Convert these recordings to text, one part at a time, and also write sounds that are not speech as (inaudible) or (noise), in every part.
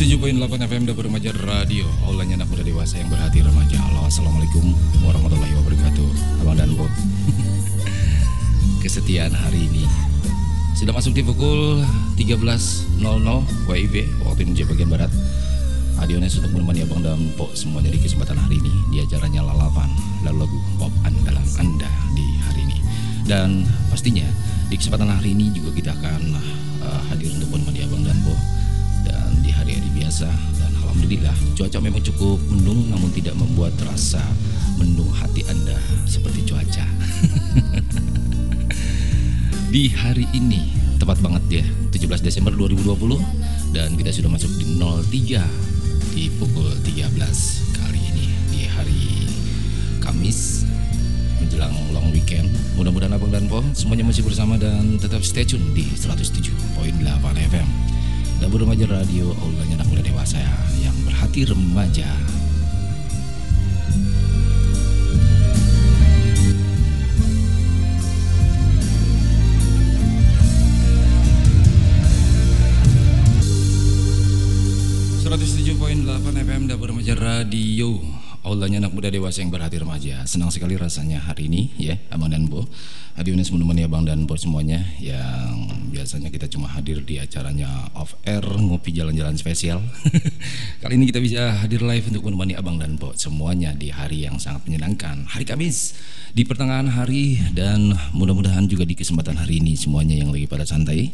107.8 FM Dapur Remaja Radio. Aulanya anak muda dewasa yang berhati remaja. Halo Assalamualaikum warahmatullahi wabarakatuh. Abang dan Bo (laughs) Kesetiaan hari ini. Sudah masuk di pukul 13.00 WIB Waktu Indonesia bagian Barat. Adiones untuk menemani Abang dan Po semuanya di kesempatan hari ini. Di acaranya Lalapan Lalu lagu pop andalan Anda di hari ini. Dan pastinya di kesempatan hari ini juga kita akan uh, hadir untuk menemani biasa dan alhamdulillah cuaca memang cukup mendung namun tidak membuat rasa mendung hati Anda seperti cuaca. (laughs) di hari ini tepat banget ya 17 Desember 2020 dan kita sudah masuk di 03 di pukul 13 kali ini di hari Kamis menjelang long weekend. Mudah-mudahan Abang dan Po semuanya masih bersama dan tetap stay tune di 107.8 FM. Dan remaja radio aulanya anak muda dewasa yang berhati remaja. FM Dapur Remaja Radio Aulanya anak muda dewasa yang berhati remaja. Senang sekali rasanya hari ini ya Abang dan Bo Hadir menemani Abang dan Bo semuanya Yang biasanya kita cuma hadir di acaranya off air Ngopi jalan-jalan spesial. (laughs) Kali ini kita bisa hadir live untuk menemani Abang dan Bo Semuanya di hari yang sangat menyenangkan Hari Kamis. Di pertengahan hari Dan mudah-mudahan juga di kesempatan hari ini Semuanya yang lagi pada santai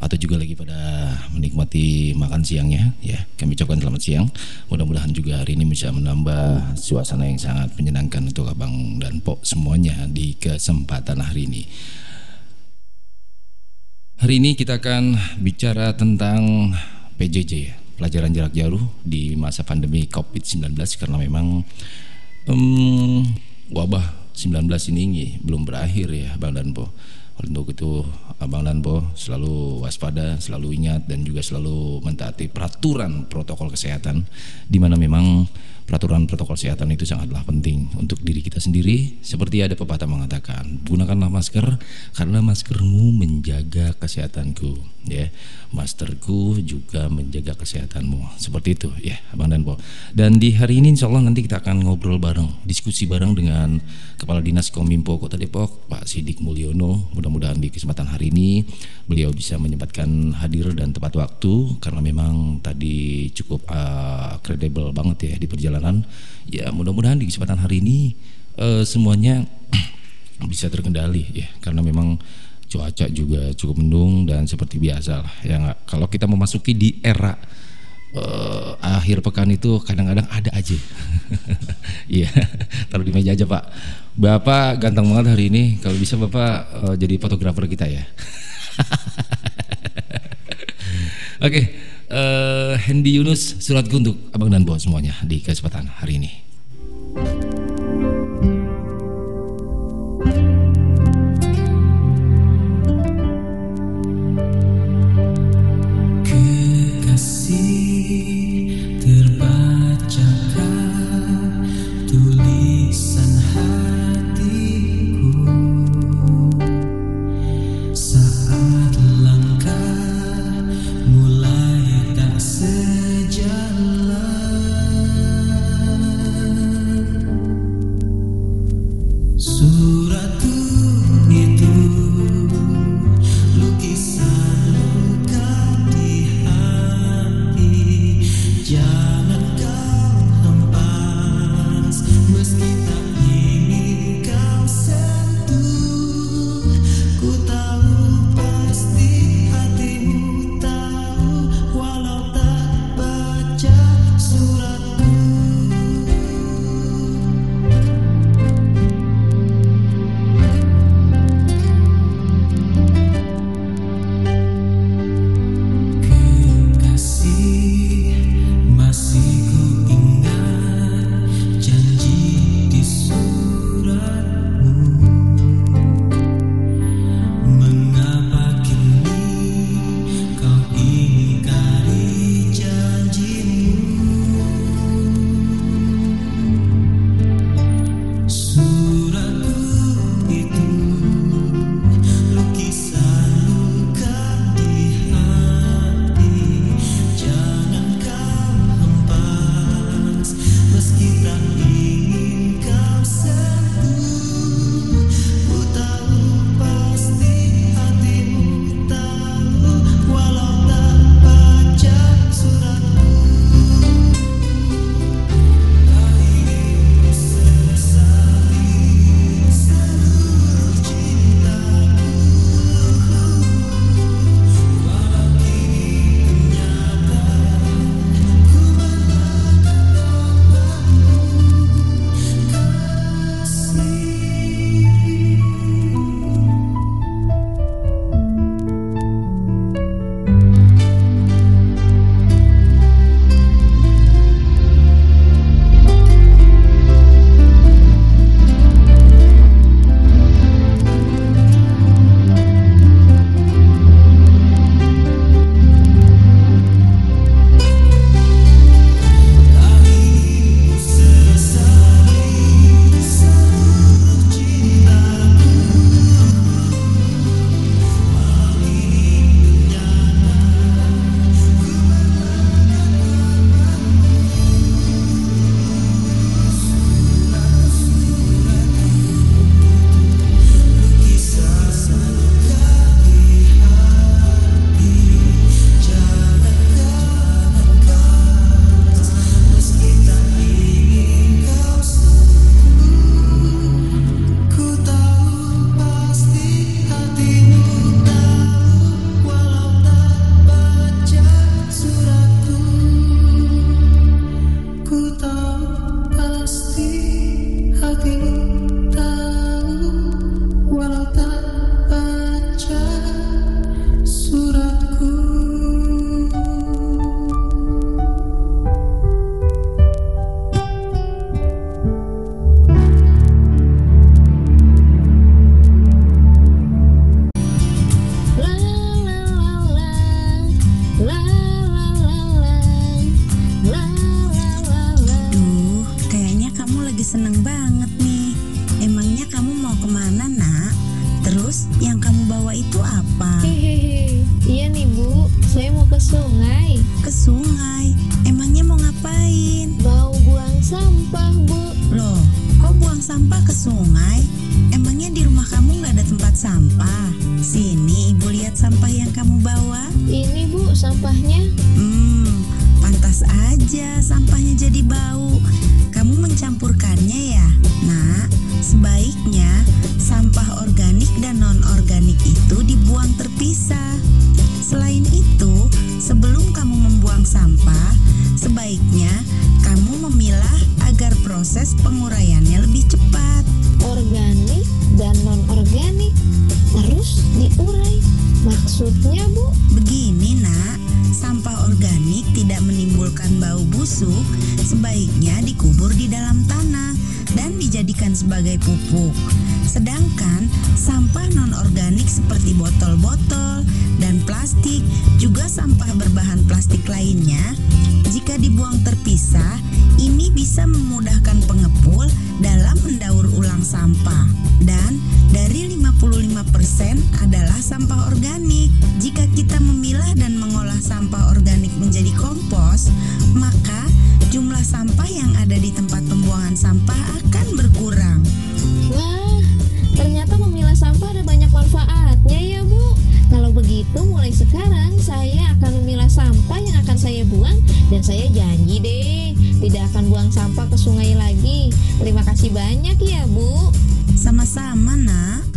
atau juga lagi pada menikmati makan siangnya ya. Kami ucapkan selamat siang. Mudah-mudahan juga hari ini bisa menambah suasana yang sangat menyenangkan untuk abang dan pok semuanya di kesempatan hari ini. Hari ini kita akan bicara tentang PJJ ya. Pelajaran jarak jauh di masa pandemi COVID-19 karena memang um, wabah 19 ini belum berakhir ya Bang dan Po untuk itu Abang Lanpo selalu waspada, selalu ingat dan juga selalu mentaati peraturan protokol kesehatan di mana memang peraturan protokol kesehatan itu sangatlah penting untuk diri kita sendiri. Seperti ada pepatah mengatakan, gunakanlah masker karena maskermu menjaga kesehatanku, ya. Masterku juga menjaga kesehatanmu. Seperti itu, ya, Abang dan Po. Dan di hari ini insya Allah nanti kita akan ngobrol bareng, diskusi bareng dengan Kepala Dinas Kominfo Kota Depok, Pak Sidik Mulyono. Mudah-mudahan di kesempatan hari ini beliau bisa menyempatkan hadir dan tepat waktu karena memang tadi cukup kredibel banget ya di perjalanan. Perjalanan ya mudah-mudahan di kesempatan hari ini uh, semuanya (clears throat) bisa terkendali ya karena memang cuaca juga cukup mendung dan seperti biasa lah ya gak? kalau kita memasuki di era uh, akhir pekan itu kadang-kadang ada aja. (laughs) Iya (laughs) taruh di meja aja pak. Bapak ganteng banget hari ini. Kalau bisa bapak uh, jadi fotografer kita ya. (laughs) Oke okay uh, Yunus surat untuk Abang dan Bo semuanya di kesempatan hari ini. Jika dibuang terpisah, ini bisa memudahkan pengepul dalam mendaur ulang sampah. Dan dari 55% adalah sampah organik. Jika kita memilah dan mengolah sampah organik menjadi kompos, maka jumlah sampah yang ada di tempat pembuangan sampah akan berkurang. Wah, ternyata memilah sampah ada banyak manfaatnya ya Bu. Kalau begitu mulai sekarang saya akan memilah sampah yang akan saya buang dan saya janji deh tidak akan buang sampah ke sungai lagi. Terima kasih banyak ya Bu. Sama-sama, Nak.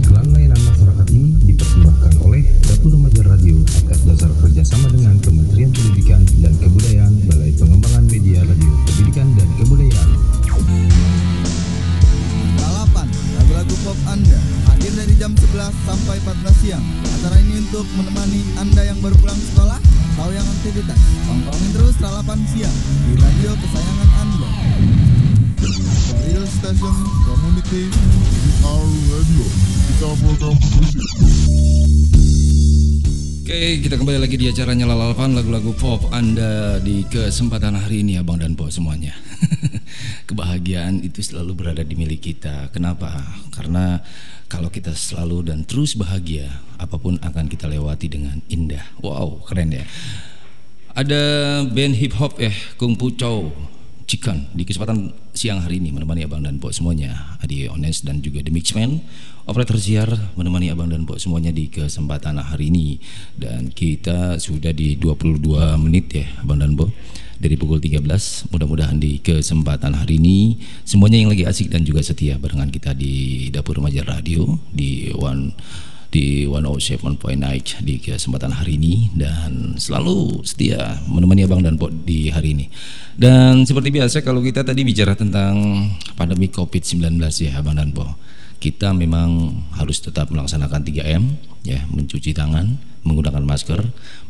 Iklan layanan masyarakat ini dipersembahkan oleh Dapur Remaja Radio atas dasar kerjasama dengan Kementerian Pendidikan dan Kebudayaan jam 11 sampai 14 siang. Acara ini untuk menemani Anda yang baru pulang sekolah atau yang aktivitas. Tongkrongin terus lalapan siang di radio kesayangan Anda. Real Station Community Our Radio. Kita program Oke, kita kembali lagi di acaranya Lalapan lagu-lagu pop Anda di kesempatan hari ini Abang dan Po semuanya. Kebahagiaan itu selalu berada di milik kita. Kenapa? Karena kalau kita selalu dan terus bahagia, apa pun akan kita lewati dengan indah. Wow, keren ya. Ada band hip hop eh Kung Fu Chow Chicken di kesempatan siang hari ini menemani Abang dan Po semuanya. Adi Ones dan juga The Mixman Operator siar menemani Abang dan Po semuanya di kesempatan hari ini dan kita sudah di 22 menit ya Abang dan Po dari pukul 13 mudah-mudahan di kesempatan hari ini semuanya yang lagi asik dan juga setia barengan kita di Dapur Remaja Radio di One di 107.9 di kesempatan hari ini dan selalu setia menemani Abang dan Po di hari ini. Dan seperti biasa kalau kita tadi bicara tentang pandemi Covid-19 ya Abang dan Po. Kita memang harus tetap melaksanakan 3M ya, mencuci tangan, menggunakan masker,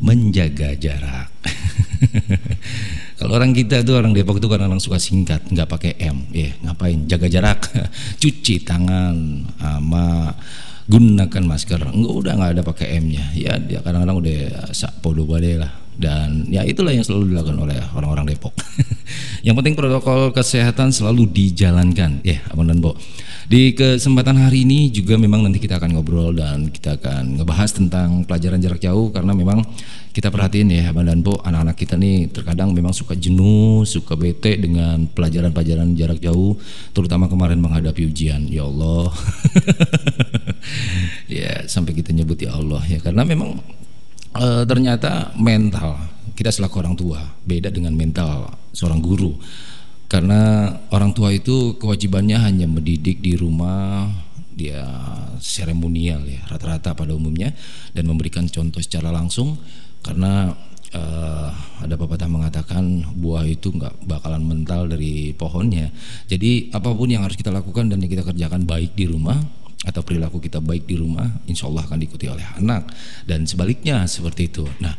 menjaga jarak. (laughs) kalau orang kita tuh orang Depok tuh kadang-kadang suka singkat, nggak pakai M, ya ngapain? Jaga jarak, (laughs) cuci tangan, sama gunakan masker. Enggak udah nggak ada pakai M-nya. Ya dia kadang-kadang udah podo lah. Dan ya itulah yang selalu dilakukan oleh orang-orang Depok. (laughs) Yang penting protokol kesehatan selalu dijalankan. Ya abang dan bo di kesempatan hari ini juga memang nanti kita akan ngobrol dan kita akan ngebahas tentang pelajaran jarak jauh karena memang kita perhatiin ya Abang dan Po anak-anak kita nih terkadang memang suka jenuh, suka bete dengan pelajaran-pelajaran jarak jauh terutama kemarin menghadapi ujian. Ya Allah. (laughs) ya sampai kita nyebut ya Allah ya karena memang e, ternyata mental kita selaku orang tua beda dengan mental seorang guru karena orang tua itu kewajibannya hanya mendidik di rumah dia seremonial ya rata-rata pada umumnya dan memberikan contoh secara langsung. Karena uh, ada pepatah mengatakan buah itu nggak bakalan mental dari pohonnya. Jadi apa pun yang harus kita lakukan dan yang kita kerjakan baik di rumah atau perilaku kita baik di rumah insya Allah akan diikuti oleh anak. Dan sebaliknya seperti itu. Nah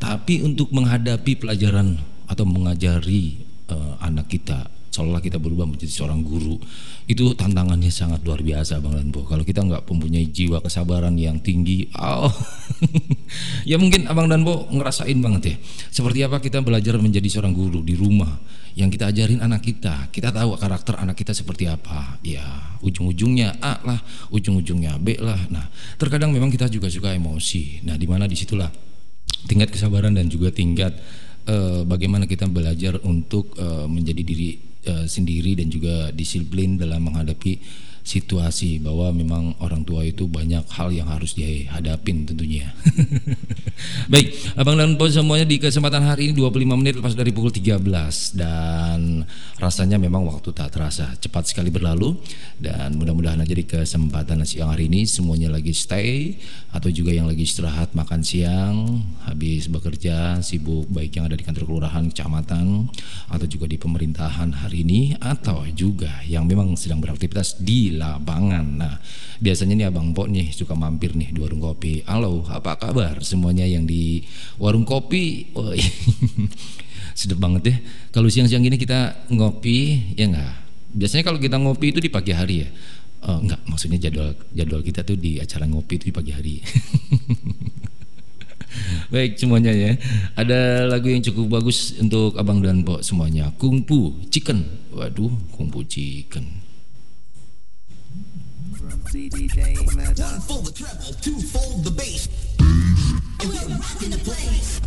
tapi untuk menghadapi pelajaran atau mengajari uh, anak kita seolah kita berubah menjadi seorang guru itu tantangannya sangat luar biasa bang Lanbo kalau kita nggak mempunyai jiwa kesabaran yang tinggi oh (laughs) ya mungkin Abang dan Bo ngerasain banget ya. Seperti apa kita belajar menjadi seorang guru di rumah yang kita ajarin anak kita. Kita tahu karakter anak kita seperti apa. Ya, ujung-ujungnya A lah, ujung-ujungnya B lah. Nah, terkadang memang kita juga suka emosi. Nah, di mana di situlah tingkat kesabaran dan juga tingkat uh, bagaimana kita belajar untuk uh, menjadi diri uh, sendiri dan juga disiplin dalam menghadapi situasi bahwa memang orang tua itu banyak hal yang harus dihadapin tentunya. (laughs) Baik, Abang dan Po semuanya di kesempatan hari ini 25 menit lepas dari pukul 13 dan rasanya memang waktu tak terasa. Cepat sekali berlalu. Dan mudah-mudahan aja di kesempatan siang hari ini semuanya lagi stay atau juga yang lagi istirahat makan siang habis bekerja sibuk baik yang ada di kantor kelurahan kecamatan atau juga di pemerintahan hari ini atau juga yang memang sedang beraktivitas di lapangan. Nah, biasanya nih Abang Pok nih suka mampir nih di warung kopi. Halo, apa kabar semuanya yang di warung kopi? Oh, (laughs) sedap banget ya. Kalau siang-siang gini kita ngopi, ya enggak? Biasanya kalau kita ngopi itu di pagi hari ya. Oh, enggak, maksudnya jadwal jadwal kita tuh di acara ngopi itu di pagi hari. (laughs) Baik semuanya ya. Ada lagu yang cukup bagus untuk Abang dan Pok semuanya. Kungfu Chicken. Waduh, Kungfu Chicken. CDJ One for the treble, two for the bass. We're rocking the place.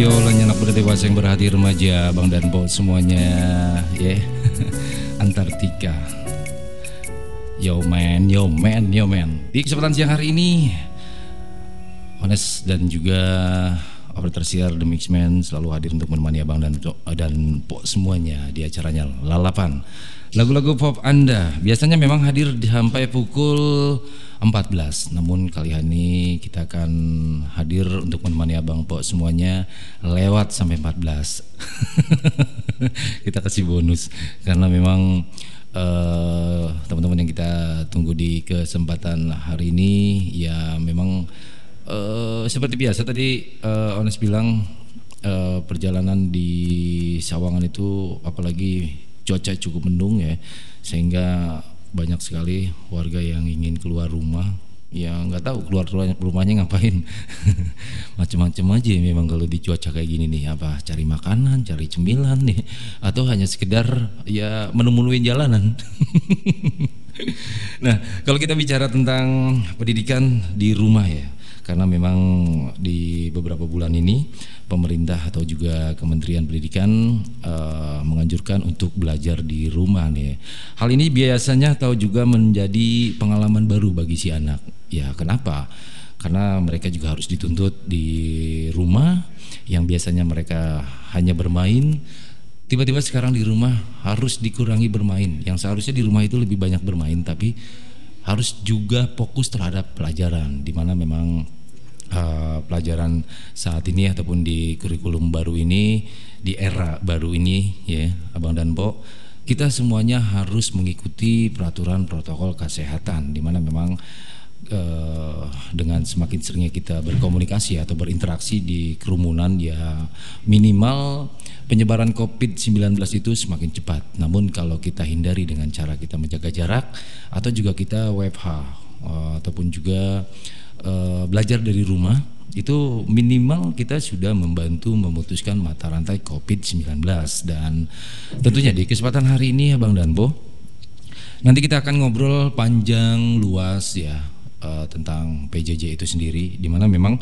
Radio Lanya anak muda dewasa yang berhati remaja Bang dan Bo semuanya ya. (laughs) Antartika. Yo man, yo man, yo man. Di kesempatan siang hari ini Honest dan juga operator siar The Mixman selalu hadir untuk menemani abang dan dan po semuanya di acaranya Lalapan. Lagu-lagu pop Anda biasanya memang hadir sampai pukul 14. Namun kali ini kita akan hadir untuk menemani abang po semuanya lewat sampai 14. (laughs) kita kasih bonus karena memang eh, teman-teman uh, yang kita tunggu di kesempatan hari ini ya memang Uh, seperti biasa tadi uh, Ones bilang uh, perjalanan di Sawangan itu apalagi cuaca cukup mendung ya sehingga banyak sekali warga yang ingin keluar rumah. Ya nggak tahu keluar rumahnya ngapain. (laughs) Macam-macam aja memang kalau di cuaca kayak gini nih apa cari makanan cari cemilan nih atau hanya sekedar ya menemunuin jalanan. (laughs) Nah kalau kita bicara tentang pendidikan di rumah ya karena memang di beberapa bulan ini pemerintah atau juga Kementerian Pendidikan uh, menganjurkan untuk belajar di rumah nih. Hal ini biasanya atau juga menjadi pengalaman baru bagi si anak. Ya, kenapa? Karena mereka juga harus dituntut di rumah yang biasanya mereka hanya bermain tiba-tiba sekarang di rumah harus dikurangi bermain. Yang seharusnya di rumah itu lebih banyak bermain tapi harus juga fokus terhadap pelajaran di mana memang uh, pelajaran saat ini ataupun di kurikulum baru ini di era baru ini ya Abang dan Po kita semuanya harus mengikuti peraturan protokol kesehatan di mana memang uh, dengan semakin seringnya kita berkomunikasi atau berinteraksi di kerumunan ya minimal penyebaran COVID-19 itu semakin cepat. Namun kalau kita hindari dengan cara kita menjaga jarak atau juga kita WFH uh, ataupun juga uh, belajar dari rumah itu minimal kita sudah membantu memutuskan mata rantai COVID-19 dan tentunya di kesempatan hari ini Abang Danbo nanti kita akan ngobrol panjang luas ya uh, tentang PJJ itu sendiri di mana memang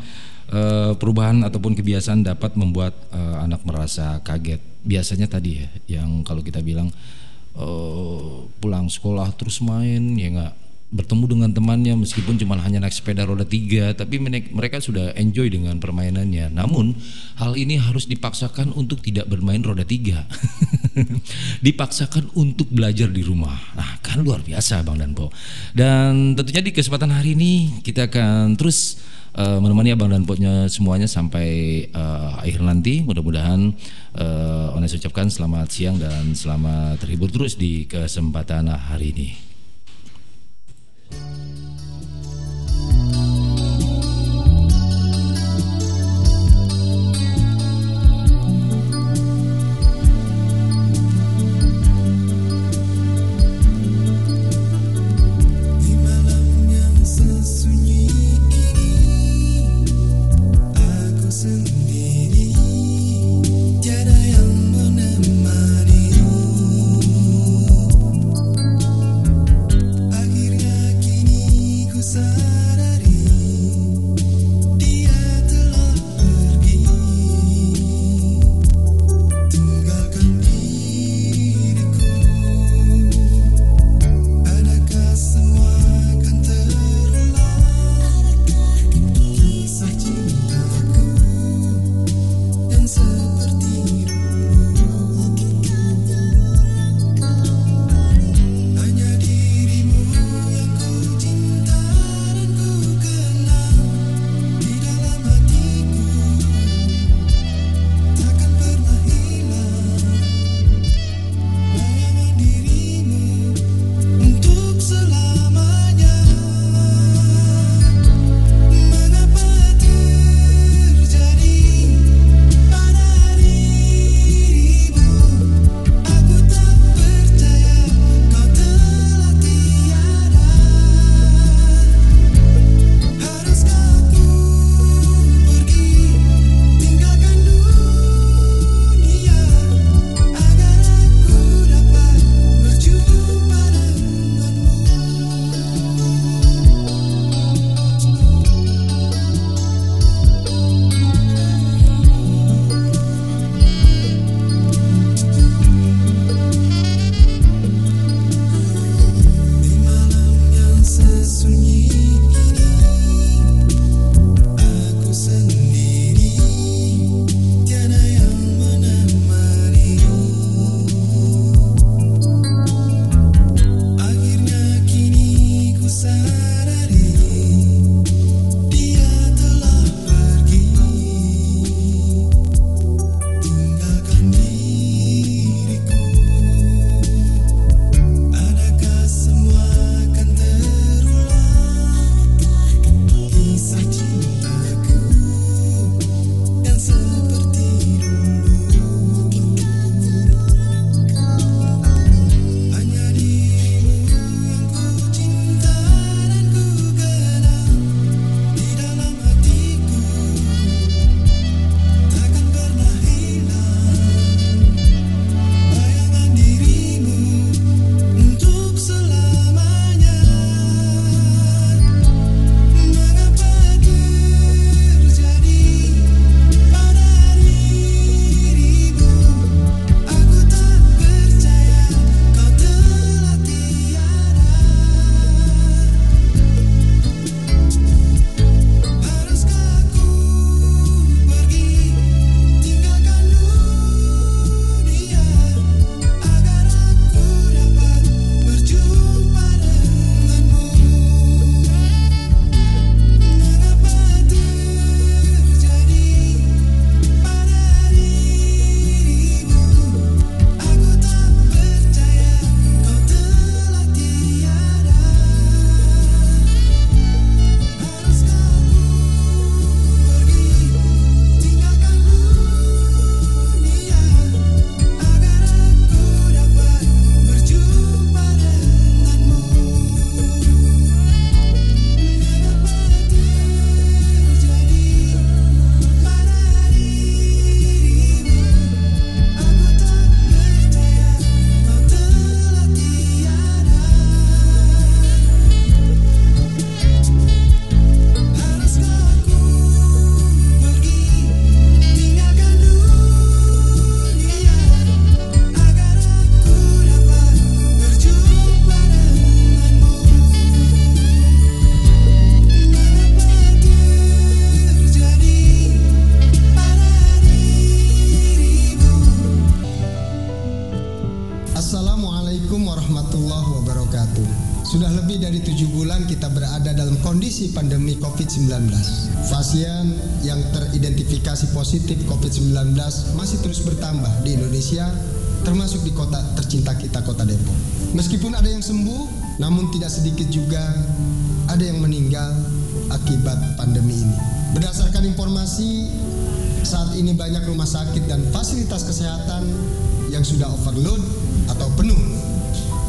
uh, perubahan ataupun kebiasaan dapat membuat uh, anak merasa kaget. Biasanya tadi ya yang kalau kita bilang uh, pulang sekolah terus main ya enggak bertemu dengan temannya meskipun cuma hanya naik sepeda roda tiga tapi mereka sudah enjoy dengan permainannya. Namun hal ini harus dipaksakan untuk tidak bermain roda tiga. (laughs) Dipaksakan untuk belajar di rumah. Nah kan luar biasa Bang Danpo. Dan tentunya di kesempatan hari ini kita akan terus uh, menemani Abang dan Potnya semuanya sampai uh, akhir nanti. Mudah-mudahan uh, Ones ucapkan selamat siang dan selamat terhibur terus di kesempatan hari ini Thank you.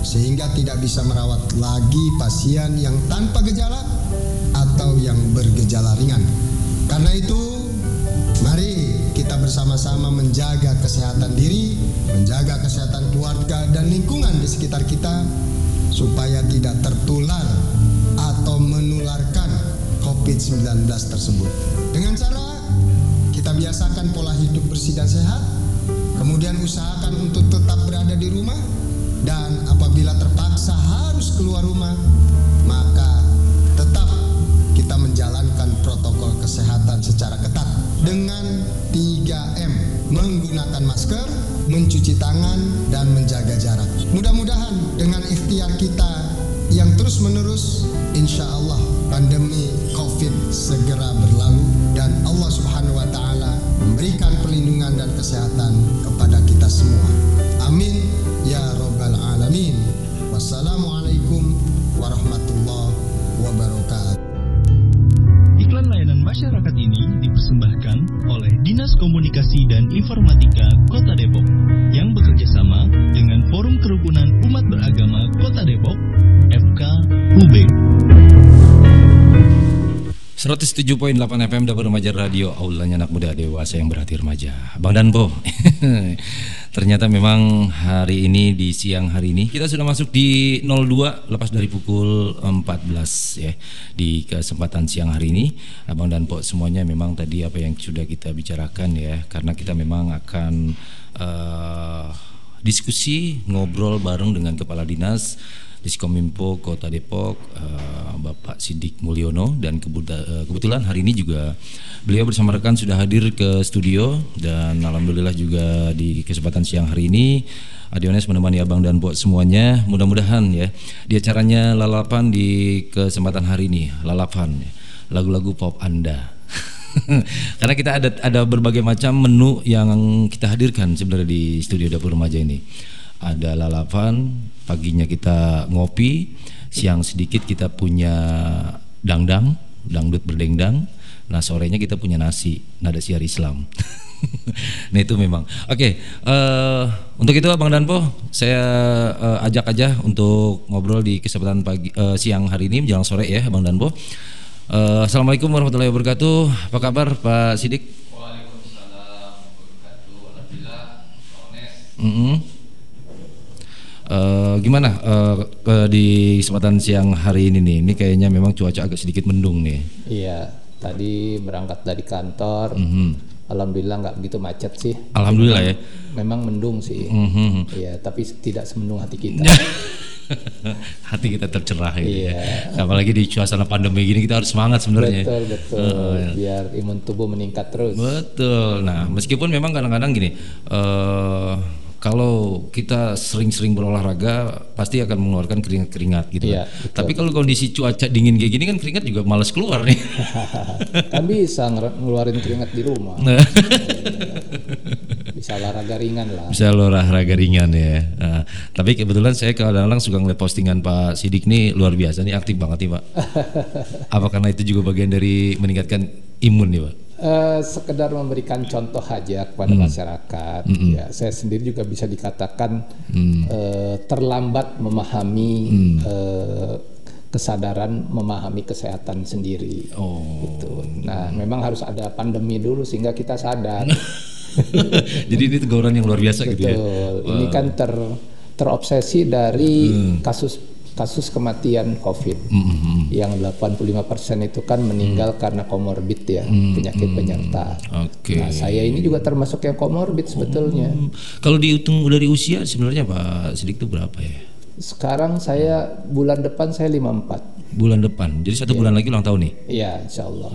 Sehingga tidak bisa merawat lagi pasien yang tanpa gejala atau yang bergejala ringan. Karena itu, mari kita bersama-sama menjaga kesehatan diri, menjaga kesehatan keluarga dan lingkungan di sekitar kita supaya tidak tertular atau menularkan COVID-19 tersebut. Dengan cara kita biasakan pola hidup bersih dan sehat, kemudian usahakan untuk tetap berada di rumah dan apabila terpaksa harus keluar rumah, maka tetap kita menjalankan protokol kesehatan secara ketat dengan 3M, menggunakan masker, mencuci tangan dan menjaga jarak. Mudah-mudahan dengan ikhtiar kita yang terus-menerus insya Allah pandemi COVID segera berlalu dan Allah Subhanahu wa taala memberikan perlindungan dan kesehatan kepada kita semua. Amin ya rabbal alamin. Wassalamualaikum warahmatullahi wabarakatuh. Iklan layanan masyarakat ini dipersembahkan oleh Dinas Komunikasi dan Informatika Kota Depok yang bekerja sama dengan Forum Kerukunan Umat Beragama Kota Depok, FKUB. 107.8 FM Dapur Remaja Radio Aulanya anak muda dewasa yang berhati remaja. Bang Danpo. (laughs) Ternyata memang hari ini di siang hari ini Kita sudah masuk di 02 Lepas dari pukul 14 ya Di kesempatan siang hari ini. Bang Danpo semuanya memang tadi apa yang sudah kita bicarakan ya Karena kita memang akan uh, Diskusi Ngobrol bareng dengan Kepala Dinas Diskominfo Kota Depok uh, Bapak Sidik Mulyono dan uh, kebetulan hari ini juga beliau bersama rekan sudah hadir ke studio dan alhamdulillah juga di kesempatan siang hari ini Adiones menemani abang dan buat semuanya. Mudah-mudahan ya di acaranya lalapan di kesempatan hari ini lalapan lagu-lagu pop anda. (laughs) Karena kita ada ada berbagai macam menu yang kita hadirkan sebenarnya di studio dapur remaja ini. Ada lalapan, paginya kita ngopi, siang sedikit kita punya dangdang, dangdut berdengdang, nah sorenya kita punya nasi, nada siar Islam. (laughs) nah itu memang. Oke, okay, uh, eh, untuk itu Bang Danpo, saya uh, ajak aja untuk ngobrol di kesempatan pagi uh, siang hari ini menjelang sore ya Bang Danpo. Uh, Assalamualaikum warahmatullahi wabarakatuh. Apa kabar Pak Sidik? Waalaikumsalam warahmatullahi wabarakatuh. Alhamdulillah. Mm -hmm. Uh, gimana uh, uh, di kesempatan siang hari ini nih? Ini kayaknya memang cuaca agak sedikit mendung nih. Iya, tadi berangkat dari kantor. Mm -hmm. Alhamdulillah nggak begitu macet sih. Alhamdulillah memang, ya. Memang mendung sih. Mm -hmm. Iya, tapi tidak semendung hati kita. (laughs) hati kita tercerah gitu ya. iya. ya. Apalagi di suasana pandemi gini kita harus semangat sebenarnya. Betul betul. Uh. Biar imun tubuh meningkat terus. Betul. Nah meskipun memang kadang-kadang gini. Uh, kalau kita sering-sering berolahraga pasti akan mengeluarkan keringat-keringat gitu iya, kan. Tapi kalau kondisi cuaca dingin kayak gini kan keringat juga males keluar nih. (laughs) kan bisa ngeluarin keringat di rumah. (laughs) bisa olahraga ringan lah. Bisa olahraga ringan ya. Nah, tapi kebetulan saya kadang-kadang suka ngeliat postingan Pak Sidik nih luar biasa nih aktif banget nih Pak. (laughs) Apa karena itu juga bagian dari meningkatkan imun nih Pak? Uh, sekedar memberikan contoh aja kepada hmm. masyarakat. Hmm. Ya, saya sendiri juga bisa dikatakan hmm. uh, terlambat memahami hmm. uh, kesadaran memahami kesehatan sendiri. Oh. Gitu. Nah, memang harus ada pandemi dulu sehingga kita sadar. (laughs) Jadi ini teguran yang luar biasa Betul. gitu ya. Ini kan ter terobsesi dari hmm. kasus kasus kematian COVID mm-hmm. yang 85% itu kan meninggal mm. karena komorbid ya mm-hmm. penyakit penyerta. Okay. Nah saya ini juga termasuk yang komorbid sebetulnya. Oh. Kalau dihitung dari usia sebenarnya Pak Sidik itu berapa ya? Sekarang saya bulan depan saya 54. Bulan depan. Jadi satu bulan lagi ulang tahun nih. Iya, insya Allah.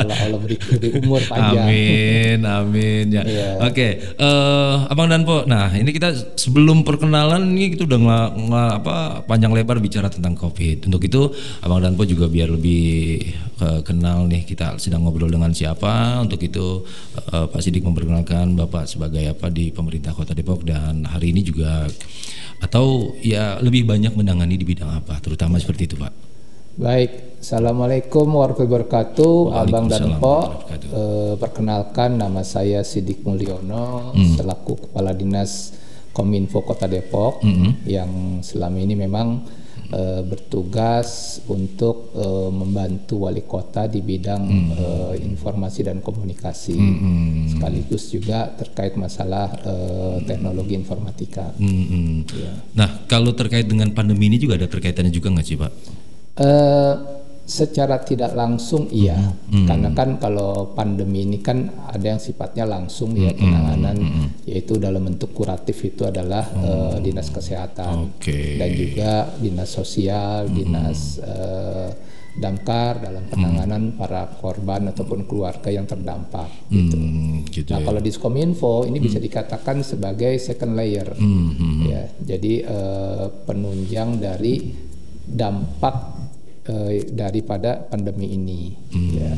Allah (laughs) Allah beri, beri umur panjang. Amin, amin ya. Iya. Oke, eh, Abang Danpo. Nah, ini kita sebelum perkenalan ini kita udah ngela- ngela- apa panjang lebar bicara tentang Covid. Untuk itu, Abang Danpo juga biar lebih eh, kenal nih kita sedang ngobrol dengan siapa. Untuk itu, eh, Pak Sidik memperkenalkan Bapak sebagai apa di pemerintah Kota Depok dan hari ini juga atau ya lebih banyak menangani di bidang apa, terutama seperti itu, Pak. Baik, Assalamualaikum warahmatullahi wabarakatuh, Abang dan Po. warahmatullahi Eh, perkenalkan nama saya Sidik Mulyono, Hmm. selaku Kepala Dinas Kominfo Kota Depok, Hmm. yang selama ini memang eh, bertugas untuk eh, membantu wali kota di bidang Hmm. eh, informasi dan komunikasi, sekaligus juga terkait masalah eh, teknologi informatika. Hmm, hmm. Nah, kalau terkait dengan pandemi ini juga ada terkaitannya juga nggak sih, Pak? Eh, secara tidak langsung iya, karena kan kalau pandemi ini kan ada yang sifatnya langsung ya penanganan, yaitu dalam bentuk kuratif itu adalah eh, dinas kesehatan. Oke. dan juga dinas sosial, dinas eh, damkar dalam penanganan para korban ataupun keluarga yang terdampak. Hmm, gitu. Nah ya. kalau Diskominfo ini bisa dikatakan sebagai second layer, Hmm, hmm, ya. Jadi eh, penunjang dari dampak eh, daripada pandemi ini. Hmm. Ya.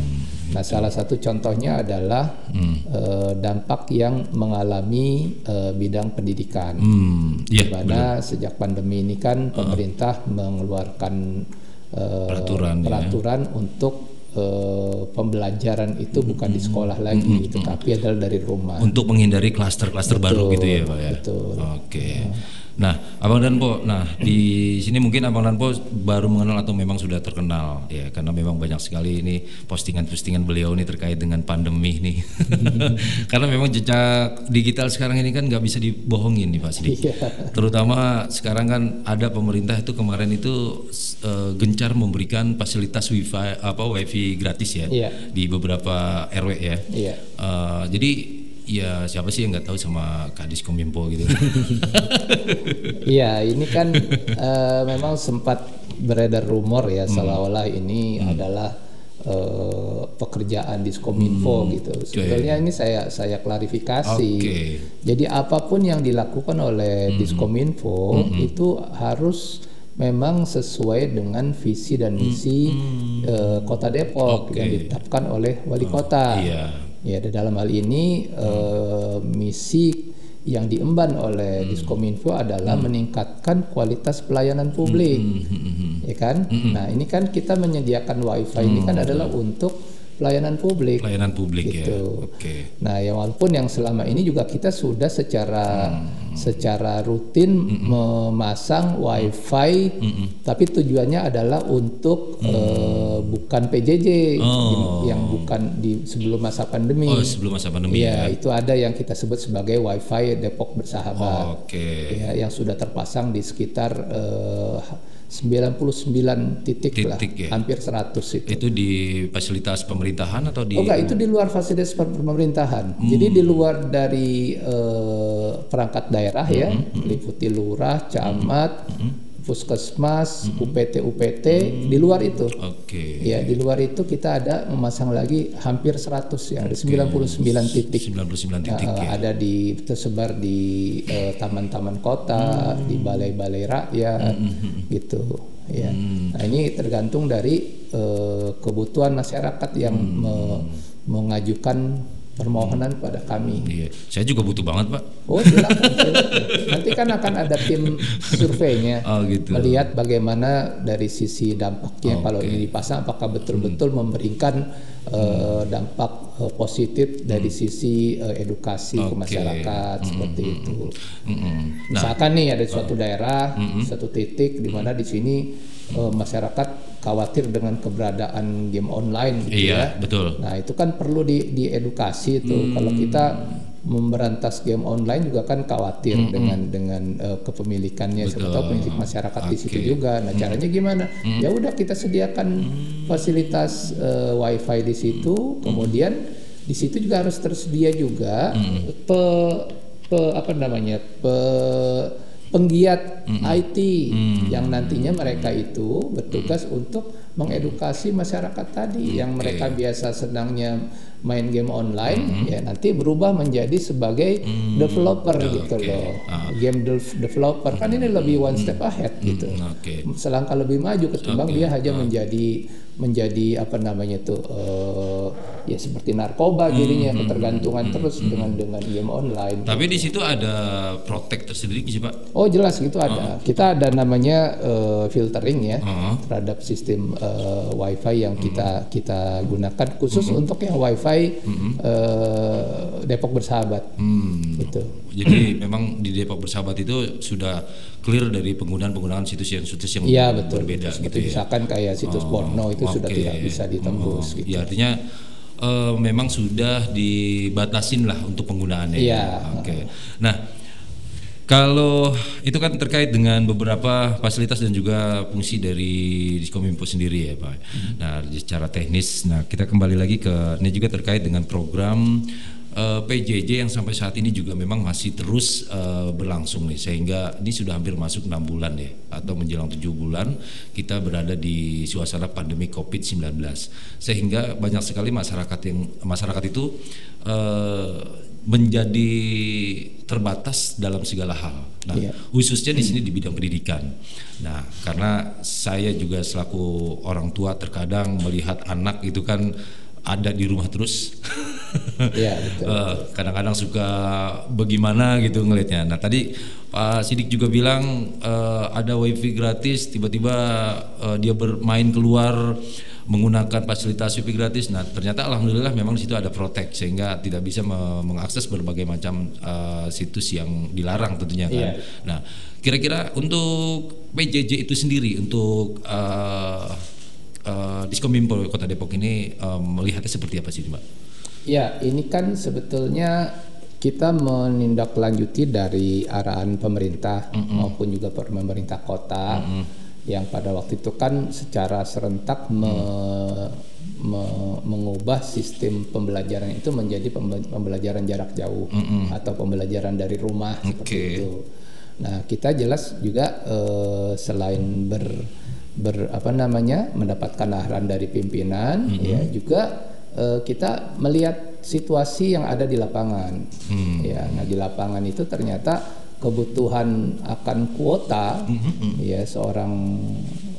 Nah salah satu contohnya adalah eh, dampak yang mengalami eh, bidang pendidikan. Hmm, iya, Di mana sejak pandemi ini kan pemerintah mengeluarkan eh, Peraturan, ya. peraturan untuk eh, pembelajaran itu bukan di sekolah lagi, tetapi adalah dari rumah. untuk menghindari klaster-klaster baru gitu ya, Pak ya. betul. Oke. Nah, Abang Danpo, nah di sini mungkin Abang Danpo baru mengenal atau memang sudah terkenal ya karena memang banyak sekali ini postingan-postingan beliau ini terkait dengan pandemi nih. (laughs) karena memang jejak digital sekarang ini kan nggak bisa dibohongin nih Pak Sidik. Iya. Terutama sekarang kan ada pemerintah itu kemarin itu eh, gencar memberikan fasilitas wifi apa wifi gratis ya Iya. di beberapa RW ya. Iya. Eh, jadi ya siapa sih yang nggak tahu sama Kadis Kominfo gitu. (laughs) Iya, ini kan eh, memang sempat beredar rumor ya seolah-olah ini adalah eh, pekerjaan Diskominfo gitu. Sebetulnya ini saya saya klarifikasi. Oke. Jadi apa pun yang dilakukan oleh Diskominfo itu harus memang sesuai dengan visi dan misi eh, Kota Depok Oke. yang ditetapkan oleh wali kota. Iya. Ya, di dalam hal ini eh, misi yang diemban oleh Diskominfo adalah meningkatkan kualitas pelayanan publik, ya kan? Nah, ini kan kita menyediakan WiFi ini kan adalah untuk pelayanan publik. Pelayanan publik ya. Gitu. Oke. Nah, ya walaupun yang selama ini juga kita sudah secara secara rutin memasang WiFi, tapi tujuannya adalah untuk eh, bukan PJJ Oh. yang bukan di sebelum masa pandemi. Oh, sebelum masa pandemi Iya, ya. itu ada yang kita sebut sebagai WiFi Depok Bersahabat. Oke. Ya, yang sudah terpasang di sekitar eh, 99 titik, lah, Titik ya. hampir 100 itu. Itu di fasilitas pemerintahan atau di Oh enggak, itu di luar fasilitas pemerintahan. Jadi di luar dari eh, perangkat daerah ya, meliputi lurah, camat, puskesmas, UPT UPT di luar itu. Oke. Ya, di luar itu kita ada memasang lagi hampir 100 ya, ada 99 titik. 99 titik Eh, ya. ada di tersebar di eh, taman-taman kota, di balai-balai rakyat, gitu. Ya. Nah ini tergantung dari eh, kebutuhan masyarakat yang me- mengajukan permohonan pada kami. Iya. Saya juga butuh banget, Pak. Oh silakan, silakan. Nanti kan akan ada tim surveinya Oh, gitu. melihat bagaimana dari sisi dampaknya kalau ini dipasang apakah betul-betul Hmm. memberikan eh, dampak eh, positif dari sisi eh, edukasi ke Hmm. Oke. masyarakat seperti itu. Mm-mm. Nah, Misalkan nih ada suatu daerah, satu titik di mana di sini eh, masyarakat khawatir dengan keberadaan game online gitu iya, ya. betul. Nah itu kan perlu di, diedukasi itu. Kalau kita memberantas game online juga kan khawatir dengan dengan eh, kepemilikannya. Tahu pemilik masyarakat di situ juga. Nah caranya gimana? Ya udah kita sediakan fasilitas eh, wifi di situ. Kemudian di situ juga harus tersedia juga pe, pe apa namanya pe penggiat IT yang nantinya mereka itu bertugas untuk mengedukasi masyarakat tadi yang mereka biasa senangnya main game online ya nanti berubah menjadi sebagai developer gitu oke. loh. Ah. game dev- developer kan ini lebih one step ahead gitu. Oke. selangkah lebih maju ketimbang Oke. dia hanya menjadi menjadi apa namanya tuh eh, ya seperti narkoba jadinya ketergantungan terus dengan dengan game online Tapi di situ ada protek tersendiri sih Pak. Oh jelas gitu ada. Kita ada namanya eh, filtering ya Heeh. terhadap sistem eh, WiFi yang kita kita gunakan khusus untuk yang WiFi eh, Depok Bersahabat. Hmm. Gitu. Jadi memang di Depok Bersahabat itu sudah clear dari penggunaan-penggunaan situs yang situs yang Iya betul. berbeda Seperti gitu ya. misalkan kayak situs Oh, porno itu sudah oke. tidak bisa ditembus Oh, gitu. Ya artinya eh, memang sudah dibatasin lah untuk penggunaannya. Iya. Oke. Nah, kalau itu kan terkait dengan beberapa fasilitas dan juga fungsi dari Diskominfo sendiri ya Pak. Nah, secara teknis, nah kita kembali lagi ke ini juga terkait dengan program eh, PJJ yang sampai saat ini juga memang masih terus eh, berlangsung nih sehingga ini sudah hampir masuk enam bulan ya atau menjelang tujuh bulan kita berada di suasana pandemi COVID-19 sehingga banyak sekali masyarakat yang masyarakat itu eh, menjadi terbatas dalam segala hal. Nah, Iya. khususnya di sini di bidang pendidikan. Nah, karena saya juga selaku orang tua terkadang melihat anak itu kan ada di rumah terus. (laughs) Iya. Eh, kadang-kadang suka bagaimana gitu ngelihatnya. Nah tadi Pak Sidik juga bilang eh, ada wifi gratis, tiba-tiba eh, dia bermain keluar menggunakan fasilitas wifi gratis. Nah ternyata alhamdulillah memang di situ ada protek sehingga tidak bisa me- mengakses berbagai macam eh, situs yang dilarang tentunya kan. Iya. Nah kira-kira untuk PJJ itu sendiri untuk eh, eh, Diskominfo Kota Depok ini eh, melihatnya seperti apa sih Mbak? Ya, ini kan sebetulnya kita menindaklanjuti dari arahan pemerintah maupun juga pemerintah kota yang pada waktu itu kan secara serentak me- me- mengubah sistem pembelajaran itu menjadi pembe- pembelajaran jarak jauh atau pembelajaran dari rumah seperti Oke. itu. Nah, kita jelas juga eh, selain ber ber apa namanya mendapatkan arahan dari pimpinan ya juga eh, kita melihat situasi yang ada di lapangan. Ya, nah di lapangan itu ternyata kebutuhan akan kuota ya seorang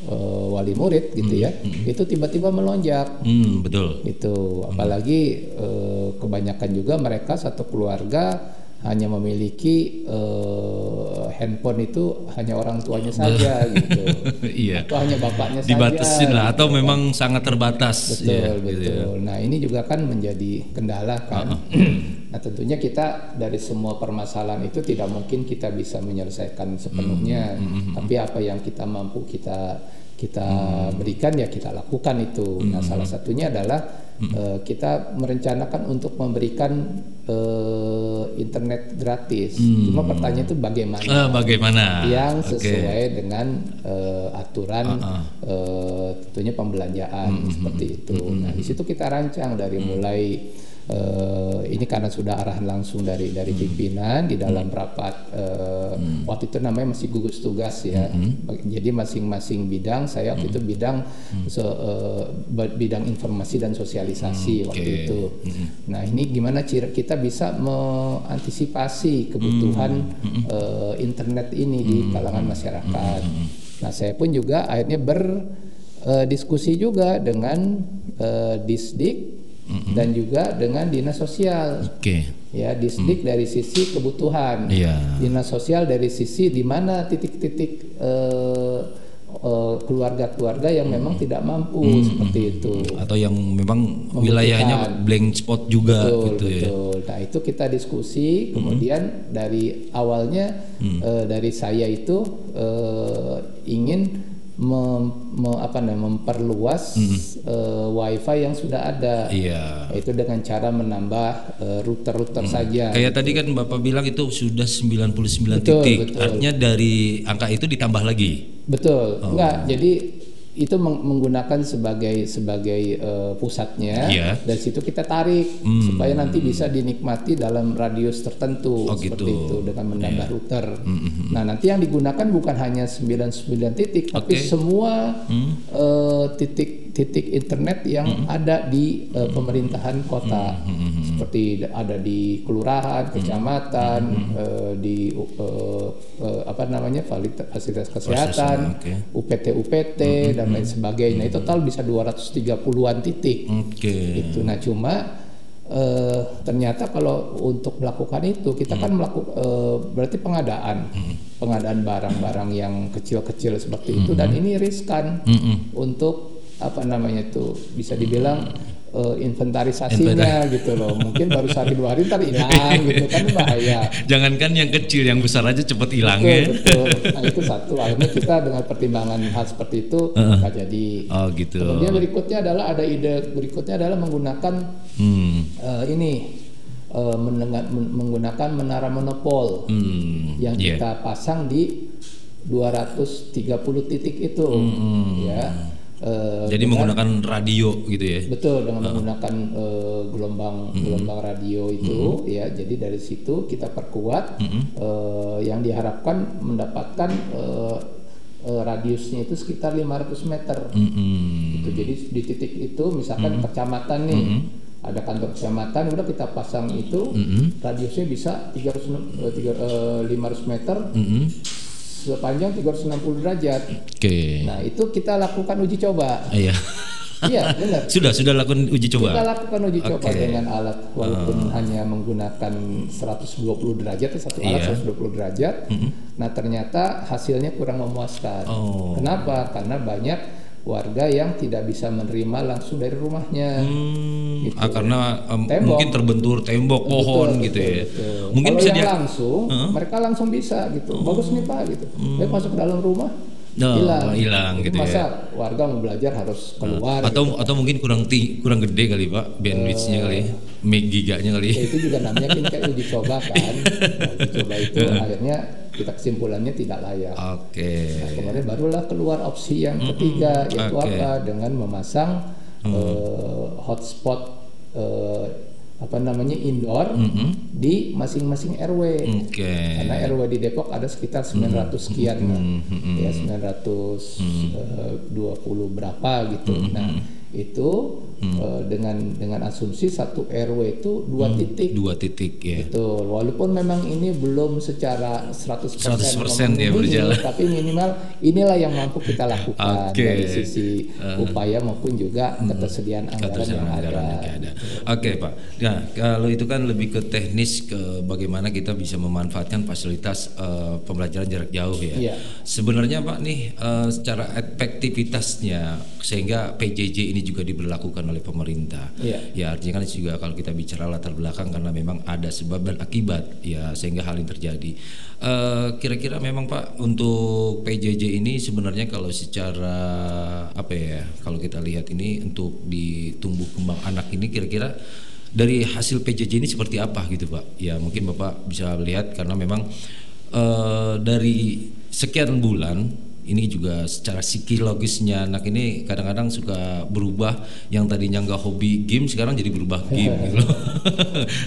eh, wali murid gitu ya itu tiba-tiba melonjak. Hmm, betul. itu apalagi eh, kebanyakan juga mereka satu keluarga hanya memiliki eh, handphone itu hanya orang tuanya saja (laughs) gitu Iya. atau hanya bapaknya Dibatasin saja lah atau gitu. memang sangat terbatas. betul ya, betul gitu ya. nah ini juga kan menjadi kendala kan (clears throat) nah tentunya kita dari semua permasalahan itu tidak mungkin kita bisa menyelesaikan sepenuhnya Hmm, tapi apa yang kita mampu kita kita Hmm. berikan ya kita lakukan itu nah salah satunya adalah Hmm. eh, kita merencanakan untuk memberikan eh, internet gratis cuma pertanyaan itu bagaimana Hmm. Eh, bagaimana? yang sesuai dengan eh, aturan Uh-uh. eh, tentunya pembelanjaan Hmm, seperti itu. Nah di situ kita rancang dari mulai eh, ini karena sudah arahan langsung dari dari Hmm. pimpinan di dalam rapat eh, waktu itu namanya masih gugus tugas ya. Hmm. Jadi masing-masing bidang saya waktu itu bidang se- eh, ba- bidang informasi dan sosialisasi waktu Hmm, oke. itu. Nah ini gimana kita bisa mengantisipasi kebutuhan Hmm, eh, internet ini di kalangan masyarakat. Nah saya pun juga akhirnya berdiskusi juga dengan eh, Disdik dan juga dengan dinas sosial. Oke. Ya Disdik dari sisi kebutuhan, Iya. dinas sosial dari sisi di mana titik-titik eh, eh, keluarga-keluarga yang memang tidak mampu seperti itu. Atau yang memang wilayahnya blank spot juga Betul, gitu ya. betul. Nah itu kita diskusi, kemudian dari awalnya eh, dari saya itu eh, ingin mem- me- apa namanya memperluas eh, wifi yang sudah ada, Iya. itu dengan cara menambah eh, router-router saja. Kayak tadi kan Bapak bilang itu sudah 99 Betul, titik. betul. Artinya dari angka itu ditambah lagi. Betul, Oh. enggak. Jadi itu meng- menggunakan sebagai sebagai eh, pusatnya Iya. dari situ kita tarik supaya nanti bisa dinikmati dalam radius tertentu Oh, seperti gitu. itu dengan menambah router. Nah, nanti yang digunakan bukan hanya 99 titik tapi Oke. semua eh, titik-titik internet yang ada di eh, pemerintahan kota. Seperti ada di kelurahan, kecamatan, eh, di eh, eh, apa namanya fasilitas kesehatan, oke. UPT UPT dan lain sebagainya. Itu total bisa 230-an titik. Oke. Itu nah cuma eh, ternyata kalau untuk melakukan itu kita kan melakukan berarti pengadaan. Pengadaan barang-barang yang kecil-kecil seperti itu. Dan ini riskan untuk apa namanya itu bisa dibilang eh, inventarisasinya gitu loh mungkin baru sehari dua hari ntar hilang gitu kan bahaya (laughs) Jangankan yang kecil, yang besar aja cepet hilangnya. betul. Nah itu (laughs) satu akhirnya kita dengan pertimbangan hal seperti itu nggak jadi. Oh gitu. Kemudian berikutnya adalah ada ide berikutnya adalah menggunakan Hmm. eh, ini men- menggunakan menara monopol Hmm. yang Iya. kita pasang di 230 titik itu ya. Eh, Jadi dengan- menggunakan radio gitu ya. Betul dengan menggunakan eh, gelombang gelombang radio itu ya. Jadi dari situ kita perkuat eh, yang diharapkan mendapatkan eh, eh, radiusnya itu sekitar 500 meter. Mm-mm. Gitu. Jadi di titik itu misalkan kecamatan nih ada kantor kecamatan udah kita pasang itu radiusnya bisa 300 eh, tiga- eh, 500 meter Mm-mm. Sepanjang 360 derajat. Oke. Nah, itu kita lakukan uji coba. Iya. iya, benar. (laughs) sudah sudah lakukan uji Kita coba. lakukan uji coba dengan alat walaupun hanya menggunakan 120 derajat atau satu alat Iya. 120 derajat. Nah, ternyata hasilnya kurang memuaskan. Oh. Kenapa? Karena banyak warga yang tidak bisa menerima langsung dari rumahnya. Hmm, Gitu. ah, karena Tembok. mungkin terbentur tembok pohon Betul, gitu betul, ya. betul. Mungkin Kalau bisa yang dia langsung, mereka langsung bisa gitu. Bagus nih Pak gitu. Baik masuk ke dalam rumah. Oh, hilang, hilang gitu ya. Masa warga mau belajar harus keluar atau gitu. atau mungkin kurang ti, kurang gede kali Pak bandwidthnya kali, meg giganya kali. Ya, itu juga namanya kan kayak uji coba kan. Nah, (laughs) uji coba itu akhirnya kita kesimpulannya tidak layak. Oke. Nah, kemudian barulah keluar opsi yang ketiga yaitu Oke. apa dengan memasang eh, hotspot eh, apa namanya indoor di masing-masing RW. Oke. Karena RW di Depok ada sekitar 900 sekian lah. Ya 920 berapa gitu. Nah, itu eh, dengan dengan asumsi satu RW itu dua titik. Dua titik ya. Betul, walaupun memang ini belum secara 100%, 100% ya berjalan. tapi minimal inilah yang mampu kita lakukan Oke. dari sisi upaya maupun juga ketersediaan anggaran Ketersediaan yang anggaran ada. ada. Oke Pak. Nah kalau itu kan lebih ke teknis ke bagaimana kita bisa memanfaatkan fasilitas eh, pembelajaran jarak jauh ya. Iya. Sebenarnya Pak nih eh, secara efektivitasnya sehingga PJJ ini juga diberlakukan oleh pemerintah. Iya. Ya artinya kan juga kalau kita bicara latar belakang karena memang ada sebab dan akibat ya sehingga hal ini terjadi. Eh, Kira-kira memang Pak untuk PJJ ini sebenarnya kalau secara apa ya kalau kita lihat ini untuk di tumbuh kembang anak ini kira-kira dari hasil PJJ ini seperti apa gitu Pak? Ya mungkin Bapak bisa lihat karena memang eh, dari sekian bulan ini juga secara psikologisnya anak ini kadang-kadang suka berubah yang tadinya nggak hobi game sekarang jadi berubah game (laughs) gitu loh.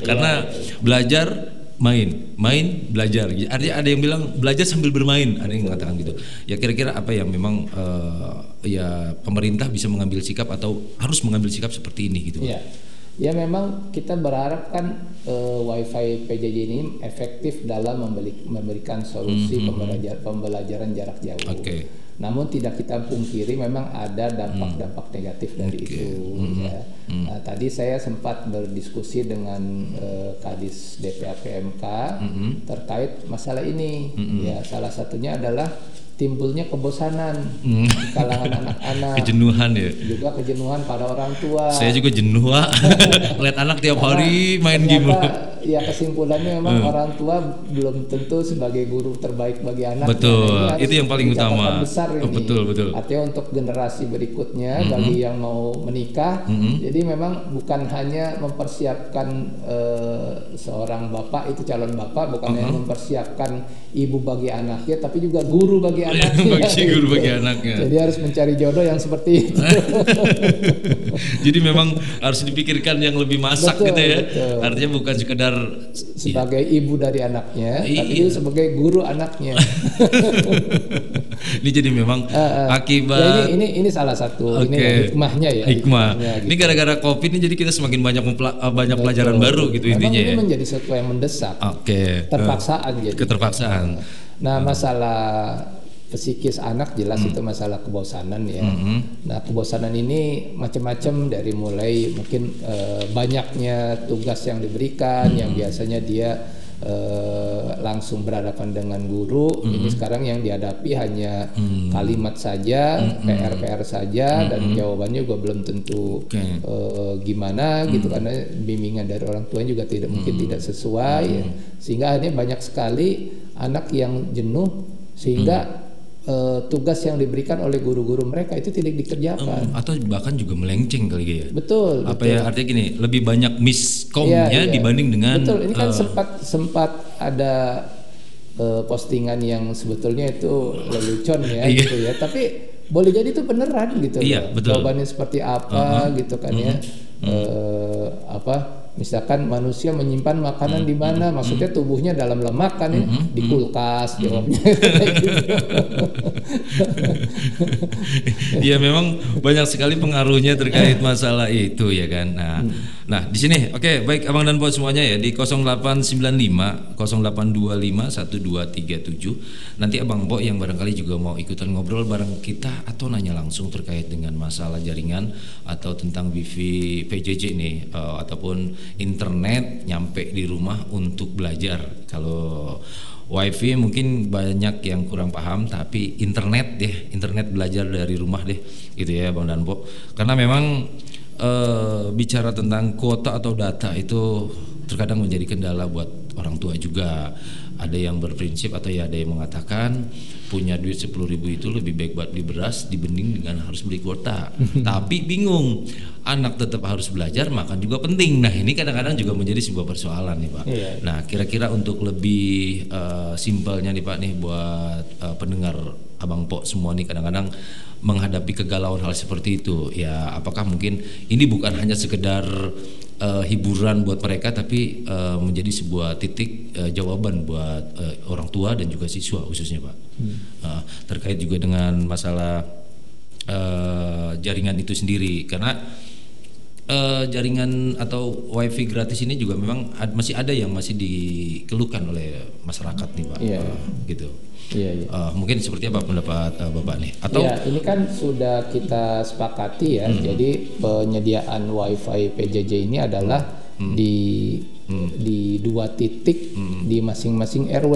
Karena belajar main, main belajar. Artinya ada yang bilang belajar sambil bermain, ada yang mengatakan gitu. Ya kira-kira apa yang memang eh, ya pemerintah bisa mengambil sikap atau harus mengambil sikap seperti ini gitu. Pak? Ya memang kita berharap kan eh, WiFi PJJ ini efektif dalam membeli- memberikan solusi pembelajar- pembelajaran jarak jauh. Hmm, Oke. Namun tidak kita pungkiri memang ada dampak-dampak negatif dari itu. Hmm, ya. Nah, tadi saya sempat berdiskusi dengan eh, Kadis DPAPMK Hmm, terkait masalah ini. Ya salah satunya adalah timbulnya kebosanan Hmm. di kalangan anak-anak Kejenuhan ya. juga kejenuhan pada orang tua. Saya juga jenuh, Pak. (laughs) Lihat anak tiap hari main game. Ya kesimpulannya memang orang tua belum tentu sebagai guru terbaik bagi anak. Betul, Nah, ini itu yang paling utama. Besar ini. Oh, betul, betul. Artinya untuk generasi berikutnya bagi yang mau menikah, jadi memang bukan hanya mempersiapkan eh, seorang bapak itu calon bapak, bukan hanya mempersiapkan ibu bagi anaknya, tapi juga guru bagi (laughs) anaknya. Bagi guru bagi anaknya. Jadi harus mencari jodoh yang seperti (laughs) itu. Jadi memang harus dipikirkan yang lebih masak Betul, gitu ya. betul. Artinya bukan sekedar sebagai ibu dari anaknya, Iya. tapi juga sebagai guru anaknya. (laughs) ini jadi memang Eh, eh. akibat Ya, ini ini ini salah satu ini Oke. hikmahnya ya. hikmah. hikmahnya Ini gitu. gara-gara covid ini jadi kita semakin banyak eh, banyak pelajaran Betul. baru gitu Memang intinya ini ya. menjadi sesuatu yang mendesak. Oke. Terpaksaan Eh, jadi. Keterpaksaan. Nah, masalah psikis anak jelas itu masalah kebosanan ya. Nah, kebosanan ini macam-macam dari mulai mungkin eh, banyaknya tugas yang diberikan yang biasanya dia eh, langsung berhadapan dengan guru. Ini sekarang yang dihadapi hanya kalimat saja, PR-PR saja dan jawabannya juga belum tentu Oke. eh, gimana gitu karena bimbingan dari orang tua juga tidak mungkin tidak sesuai. Ya. sehingga akhirnya banyak sekali anak yang jenuh sehingga eh, tugas yang diberikan oleh guru-guru mereka itu tidak dikerjakan Atau bahkan juga melenceng kali ya. betul Apa ya artinya gini, lebih banyak miskomnya Iya, iya. dibanding dengan betul ini kan eh, sempat sempat ada eh, postingan yang sebetulnya itu lelucon ya Iya. gitu ya tapi boleh jadi itu beneran gitu Iya, loh. betul. jawabannya seperti apa gitu kan ya Eh, apa misalkan manusia menyimpan makanan di mana maksudnya tubuhnya dalam lemak kan ya di kulkas jawabnya. Kayak (laughs) gitu. Iya memang banyak sekali pengaruhnya terkait masalah itu ya kan. Nah, nah di sini oke baik abang dan bos semuanya ya di 0895 0825 1237 nanti abang Bo yang barangkali juga mau ikutan ngobrol bareng kita atau nanya langsung terkait dengan masalah jaringan atau tentang wifi PJJ nih eh, ataupun internet nyampe di rumah untuk belajar. Kalau WiFi mungkin banyak yang kurang paham tapi internet deh internet belajar dari rumah deh gitu ya Bang Danpo. Karena memang eh, bicara tentang kuota atau data itu terkadang menjadi kendala buat orang tua juga ada yang berprinsip atau ya ada yang mengatakan punya duit 10.000 ribu itu lebih baik buat beli beras dibanding dengan harus beli kuota (laughs) tapi bingung anak tetap harus belajar makan juga penting nah ini kadang-kadang juga menjadi sebuah persoalan nih Pak Iya. Nah, kira-kira untuk lebih eh, simpelnya nih Pak nih buat eh, pendengar Abang Pok semua nih kadang-kadang menghadapi kegalauan hal seperti itu. Ya, apakah mungkin ini bukan hanya sekedar eh, hiburan buat mereka tapi eh, menjadi sebuah titik eh, jawaban buat eh, orang tua dan juga siswa khususnya Pak. Eh, terkait juga dengan masalah eh, jaringan itu sendiri karena eh, jaringan atau wifi gratis ini juga memang ad- masih ada yang masih dikeluhkan oleh masyarakat nih pak Iya. Eh, gitu Iya, iya. Eh, mungkin seperti apa pendapat eh, bapak nih atau Ya, ini kan sudah kita sepakati ya. Jadi penyediaan WiFi PJJ ini adalah di di dua titik di masing-masing RW.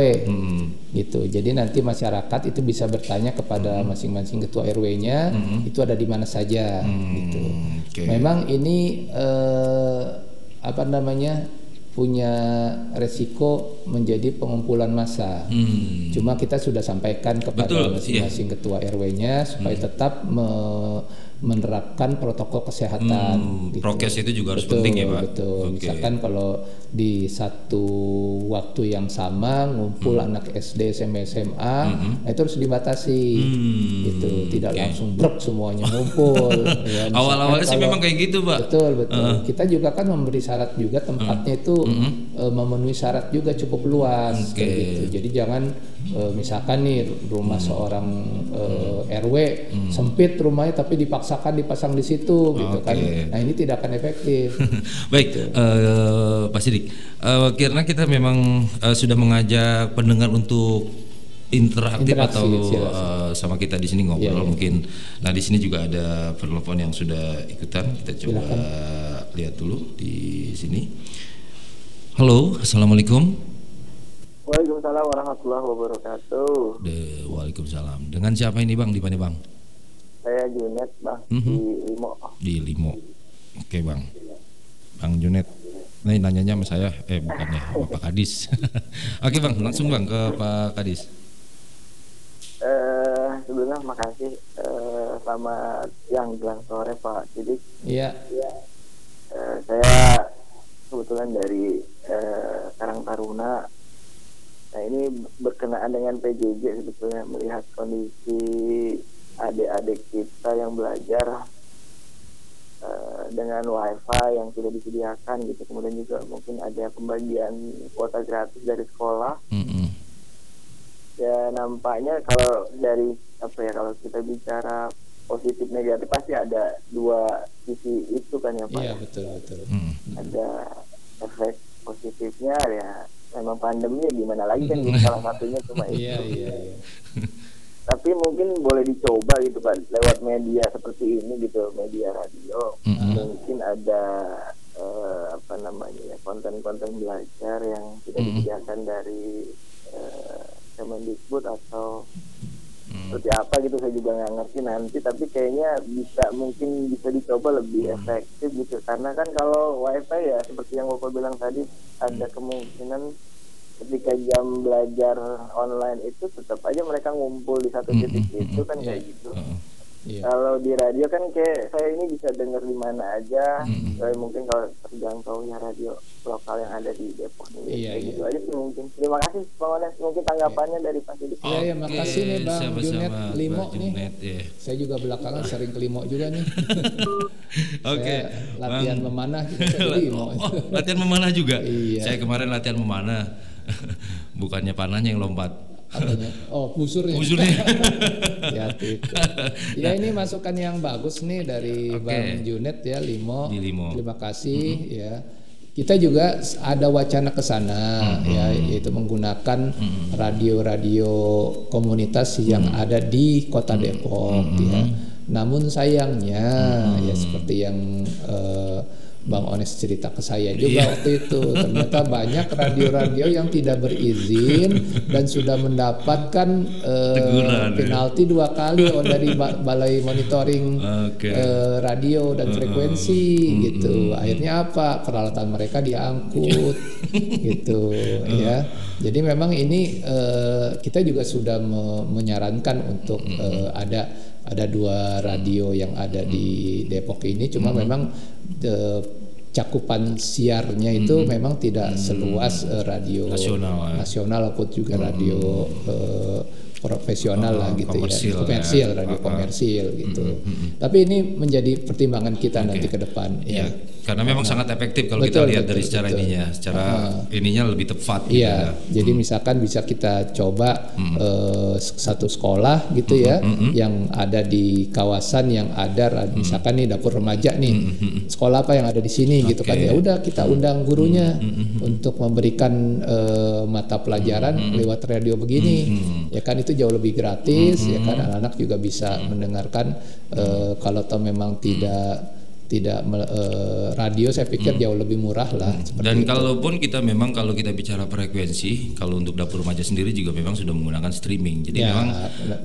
Gitu. Jadi nanti masyarakat itu bisa bertanya kepada masing-masing ketua RW-nya itu ada di mana saja gitu. oke. Memang ini eh, apa namanya? Punya resiko menjadi pengumpulan massa. Hmm. Cuma kita sudah sampaikan kepada iya. masing-masing ketua RW-nya supaya tetap me- menerapkan protokol kesehatan. Hmm, gitu. prokes itu juga harus Betul, penting ya, Pak? Betul. Oke. Misalkan kalau di satu waktu yang sama ngumpul Hmm. anak SD, SMP, SMA, nah itu harus dibatasi. Hmm, Gitu, tidak langsung brok semuanya ngumpul. (laughs) ya, awal-awalnya sih memang kayak gitu pak Betul betul. Kita juga kan memberi syarat juga tempatnya itu eh, memenuhi syarat juga cukup luas kayak Oke. gitu. Jadi jangan eh, misalkan nih rumah seorang eh, RW sempit rumahnya tapi dipaksakan dipasang di situ gitu kan. Oke. Nah, ini tidak akan efektif. (laughs) Baik, eh, Pak Sidik, eh, karena kita memang eh, sudah mengajak pendengar untuk interaktif Interaksi, atau silakan. eh, sama kita di sini ngobrol Iya, iya. mungkin. Nah di sini juga ada penelpon yang sudah ikutan. Kita coba lihat dulu di sini. Halo, assalamualaikum. Waalaikumsalam warahmatullahi wabarakatuh. De, Waalaikumsalam. Dengan siapa ini bang? Di mana bang? Saya Junet bang Mhm. di Limo. Di Limo. Oke bang. Bang Junet. Ini nanyanya sama saya, eh bukannya sama Pak Kadis. (laughs) Oke Bang, langsung Bang ke Pak Kadis. Eh, sebelumnya makasih eh, selamat siang jelang sore Pak Sidik. Iya. Eh, saya kebetulan dari eh, Karang Taruna. Nah ini berkenaan dengan PJJ sebetulnya melihat kondisi adik-adik kita yang belajar eh, dengan wifi yang tidak disediakan gitu. Kemudian juga mungkin ada pembagian kuota gratis dari sekolah. Mm-mm. ya nampaknya kalau dari apa ya kalau kita bicara positif negatif pasti ada dua sisi itu kan ya pak Iya betul betul. Mm. ada efek positifnya ya memang pandemi ya gimana lagi kan (laughs) salah satunya cuma itu Iya iya iya. tapi mungkin boleh dicoba gitu pak lewat media seperti ini gitu media radio Mm-mm. mungkin ada eh, apa namanya ya konten-konten belajar yang tidak Mm-mm. disediakan dari eh, Kemendikbud atau Mm. Seperti apa gitu saya juga nggak ngerti nanti tapi kayaknya bisa mungkin bisa dicoba lebih Hmm. efektif gitu karena kan kalau wifi ya seperti yang bapak bilang tadi ada kemungkinan ketika jam belajar online itu tetap aja mereka ngumpul di satu Hmm, titik hmm, itu hmm, kan iya. kayak gitu Heeh. Iya. kalau di radio kan kayak saya ini bisa dengar di mana aja Mm-mm. Kayak mungkin kalau terjangkau ya radio lokal yang ada di Depok ini Iya, kayak iya. gitu aja sih mungkin terima kasih Bang Ones mungkin tanggapannya dari Pak Sidik Iya, iya, makasih nih, Bang sama-sama, Junet Limo Bang nih. Junet, ya. Saya juga belakangan sering ke Limo juga nih. (laughs) Oke, Saya latihan Bang. memanah gitu (laughs) Limo. Oh, latihan memanah juga. Iya. Saya kemarin latihan memanah. (laughs) Bukannya panahnya yang lompat. Apanya? Oh, busurnya. Busurnya. ya, (laughs) itu. Ya ini masukan yang bagus nih dari Oke. Bang Junet ya Limo. Di Limo. Terima kasih ya. Kita juga ada wacana ke sana ya yaitu menggunakan radio-radio komunitas yang ada di Kota Depok ya. Namun sayangnya ya seperti yang eh, Bang Ones cerita ke saya juga Iya. waktu itu ternyata banyak radio-radio yang tidak berizin dan sudah mendapatkan eh, Teguran, ya. penalti dua kali (laughs) oh, dari ba- balai monitoring Oke. eh, radio dan frekuensi gitu. Akhirnya apa? Peralatan mereka diangkut (laughs) gitu ya. Jadi memang ini eh, kita juga sudah me- menyarankan untuk eh, ada ada dua radio yang ada di Depok ini. Cuma memang eh, cakupan siarnya itu memang tidak seluas eh, radio Nasional, ya. nasional ataupun juga radio eh, profesional lah Oh, gitu komersil, ya. komersil ya. radio Ah, ah. komersil gitu. Tapi ini menjadi pertimbangan kita nanti ke depan Iya, ya karena memang sangat efektif kalau Betul, kita lihat betul, dari secara betul. ininya, secara ininya lebih tepat. gitu Iya, ya. jadi misalkan bisa kita coba eh, satu sekolah gitu ya, yang ada di kawasan yang ada, ra- misalkan nih dapur remaja nih, sekolah apa yang ada di sini gitu kan? Ya udah kita undang gurunya untuk memberikan eh, mata pelajaran lewat radio begini, ya kan itu jauh lebih gratis, ya kan. anak-anak juga bisa mendengarkan eh, kalau toh memang tidak tidak eh, radio, saya pikir jauh lebih murah lah. seperti Dan itu. kalaupun kita memang kalau kita bicara frekuensi, kalau untuk dapur remaja sendiri juga memang sudah menggunakan streaming. Jadi Ya, memang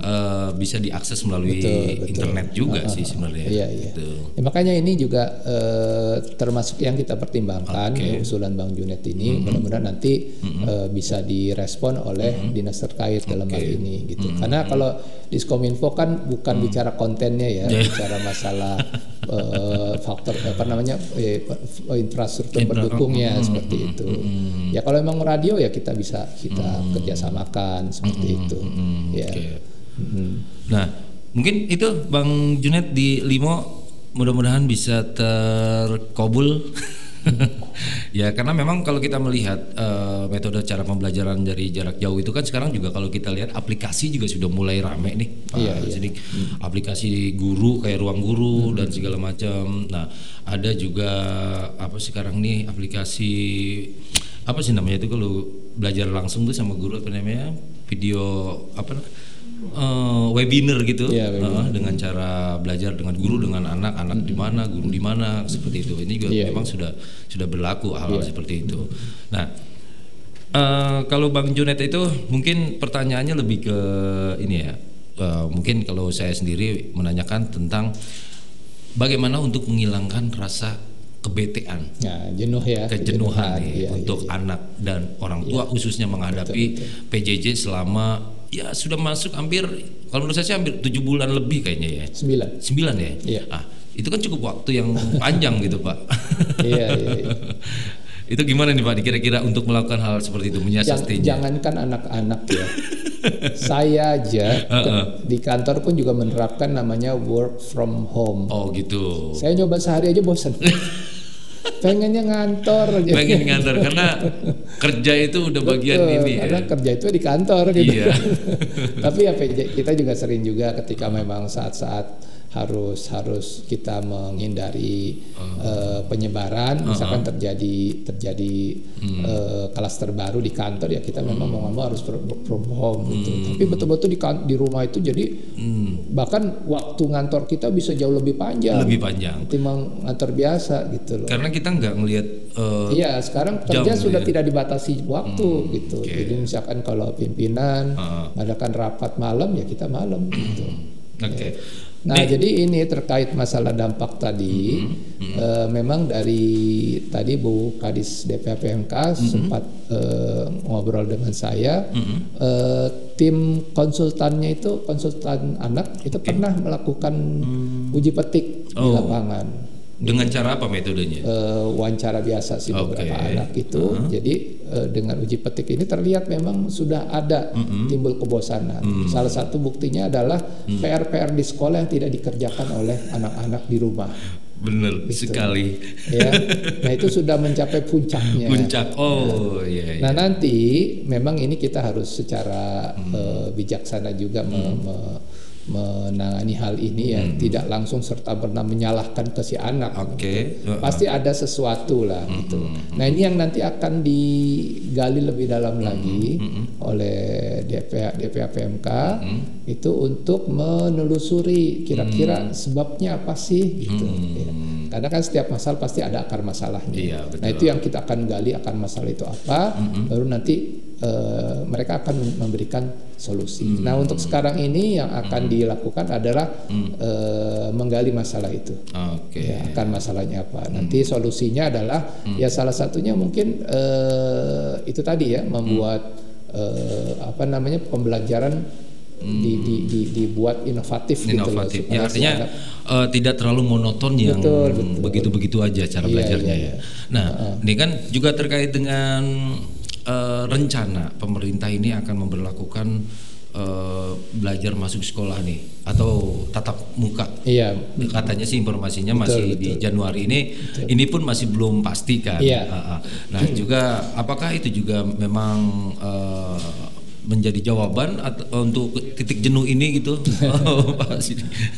eh, bisa diakses melalui Betul, betul. internet juga Ah, sih sebenarnya. Iya, iya. Gitu. Ya, makanya ini juga eh, termasuk yang kita pertimbangkan Oke. ya, usulan Bang Junet ini. Mudah-mudahan nanti eh, bisa direspon oleh dinas terkait dalam hal ini gitu. Karena kalau Diskominfo kan bukan bicara kontennya ya, Ya. (laughs) bicara masalah eh, faktor apa namanya eh, infrastruktur Infra- pendukungnya mm, seperti mm, itu. mm, mm. Ya kalau memang radio ya kita bisa kita kerjasamakan seperti itu. Mm, Ya. oke. Mm. Nah, mungkin itu Bang Junet di Limo mudah-mudahan bisa terkobul. (laughs) (laughs) ya karena memang kalau kita melihat eh, metode cara pembelajaran dari jarak jauh itu kan sekarang juga kalau kita lihat aplikasi juga sudah mulai rame nih Pak Iya, iya. Sidik. aplikasi guru kayak ruang guru dan segala macam nah ada juga apa sekarang nih aplikasi apa sih namanya itu kalau belajar langsung tuh sama guru apa namanya video apa eh, webinar gitu Iya, webinar. Eh, dengan cara belajar dengan guru dengan anak anak di mana guru di mana seperti itu ini juga Iya, memang iya. sudah sudah berlaku hal-hal Iya. seperti itu nah eh, kalau bang Junet itu mungkin pertanyaannya lebih ke ini ya eh, mungkin kalau saya sendiri menanyakan tentang bagaimana untuk menghilangkan rasa kebetean, Ya, jenuh ya. kejenuhan iya, untuk iya, iya. anak dan orang tua khususnya menghadapi PJJ selama ya sudah masuk hampir kalau menurut saya sih hampir tujuh bulan lebih kayaknya ya. Sembilan. Sembilan ya? Iya. Ah, itu kan cukup waktu yang panjang gitu Pak. (laughs) Iya, iya, iya. (laughs) itu gimana nih Pak kira-kira untuk melakukan hal seperti itu Jang- menyiasatinya? jangankan anak-anak ya. (laughs) Saya aja ke- di kantor pun juga menerapkan namanya work from home. Oh gitu. Saya nyoba sehari aja bosan. Pengennya ngantor aja. Pengen ngantar karena kerja itu udah bagian Betul, ini ya. karena kerja itu di kantor gitu. Iya. (laughs) Tapi ya kita juga sering juga ketika memang saat-saat harus harus kita menghindari eh, penyebaran, misalkan terjadi terjadi Hmm. eh, klaster baru di kantor ya kita memang mau nggak mau harus from home gitu. Hmm. Tapi betul-betul di kan- di rumah itu jadi bahkan waktu ngantor kita bisa jauh lebih panjang. Lebih panjang. Ketimbang ngantor biasa gitu loh. Karena kita nggak ngelihat eh, Iya, sekarang kerja sudah ya. tidak dibatasi waktu gitu. oke. Jadi misalkan kalau pimpinan Heeh. mengadakan rapat malam ya kita malam gitu. Oke. Nah, jadi ini terkait masalah dampak tadi, eh, memang dari tadi Bu Kadis DPPMK sempat eh, ngobrol dengan saya, eh, tim konsultannya itu konsultan anak itu pernah melakukan uji petik di Oh. lapangan Dengan cara apa metodenya? eh, wawancara biasa sih Oke. beberapa anak itu. Jadi eh, dengan uji petik ini terlihat memang sudah ada timbul kebosanan. Mm. Salah satu buktinya adalah PR-PR di sekolah yang tidak dikerjakan oleh anak-anak di rumah. Bener sekali. Ya, nah itu sudah mencapai puncaknya. Puncak. Oh iya. iya. Nah nanti memang ini kita harus secara Hmm. eh, bijaksana juga me- me- menangani hal ini ya, tidak langsung serta merta menyalahkan ke si anak. Hmm. Oke. Gitu. Pasti ada sesuatu lah gitu. Nah ini yang nanti akan digali lebih dalam lagi oleh DPA DPA PMK itu untuk menelusuri kira-kira sebabnya apa sih gitu. ya. Karena kan setiap masalah pasti ada akar masalahnya. Iya, betul. Nah itu yang kita akan gali akar masalah itu apa, baru nanti eh, mereka akan memberikan solusi. Nah untuk sekarang ini yang akan dilakukan adalah eh, menggali masalah itu. Oke. Ya, akar masalahnya apa? Nanti solusinya adalah ya salah satunya mungkin eh, itu tadi ya membuat eh, apa namanya pembelajaran di, di, di- dibuat inovatif, gitu loh, Inovatif. supaya Ya artinya eh, tidak terlalu monoton yang Betul, betul. begitu-begitu aja cara Iya, belajarnya iya, ya. iya. Nah, ini kan juga terkait dengan eh, rencana pemerintah ini akan memperlakukan eh, belajar masuk sekolah nih atau tatap muka. Iya, Katanya sih informasinya Betul, masih betul. di Januari ini. Ini pun masih belum pasti kan. Iya. Ah, ah. Nah, juga apakah itu juga memang eh, menjadi jawaban atau untuk titik jenuh ini gitu? (laughs) Oh,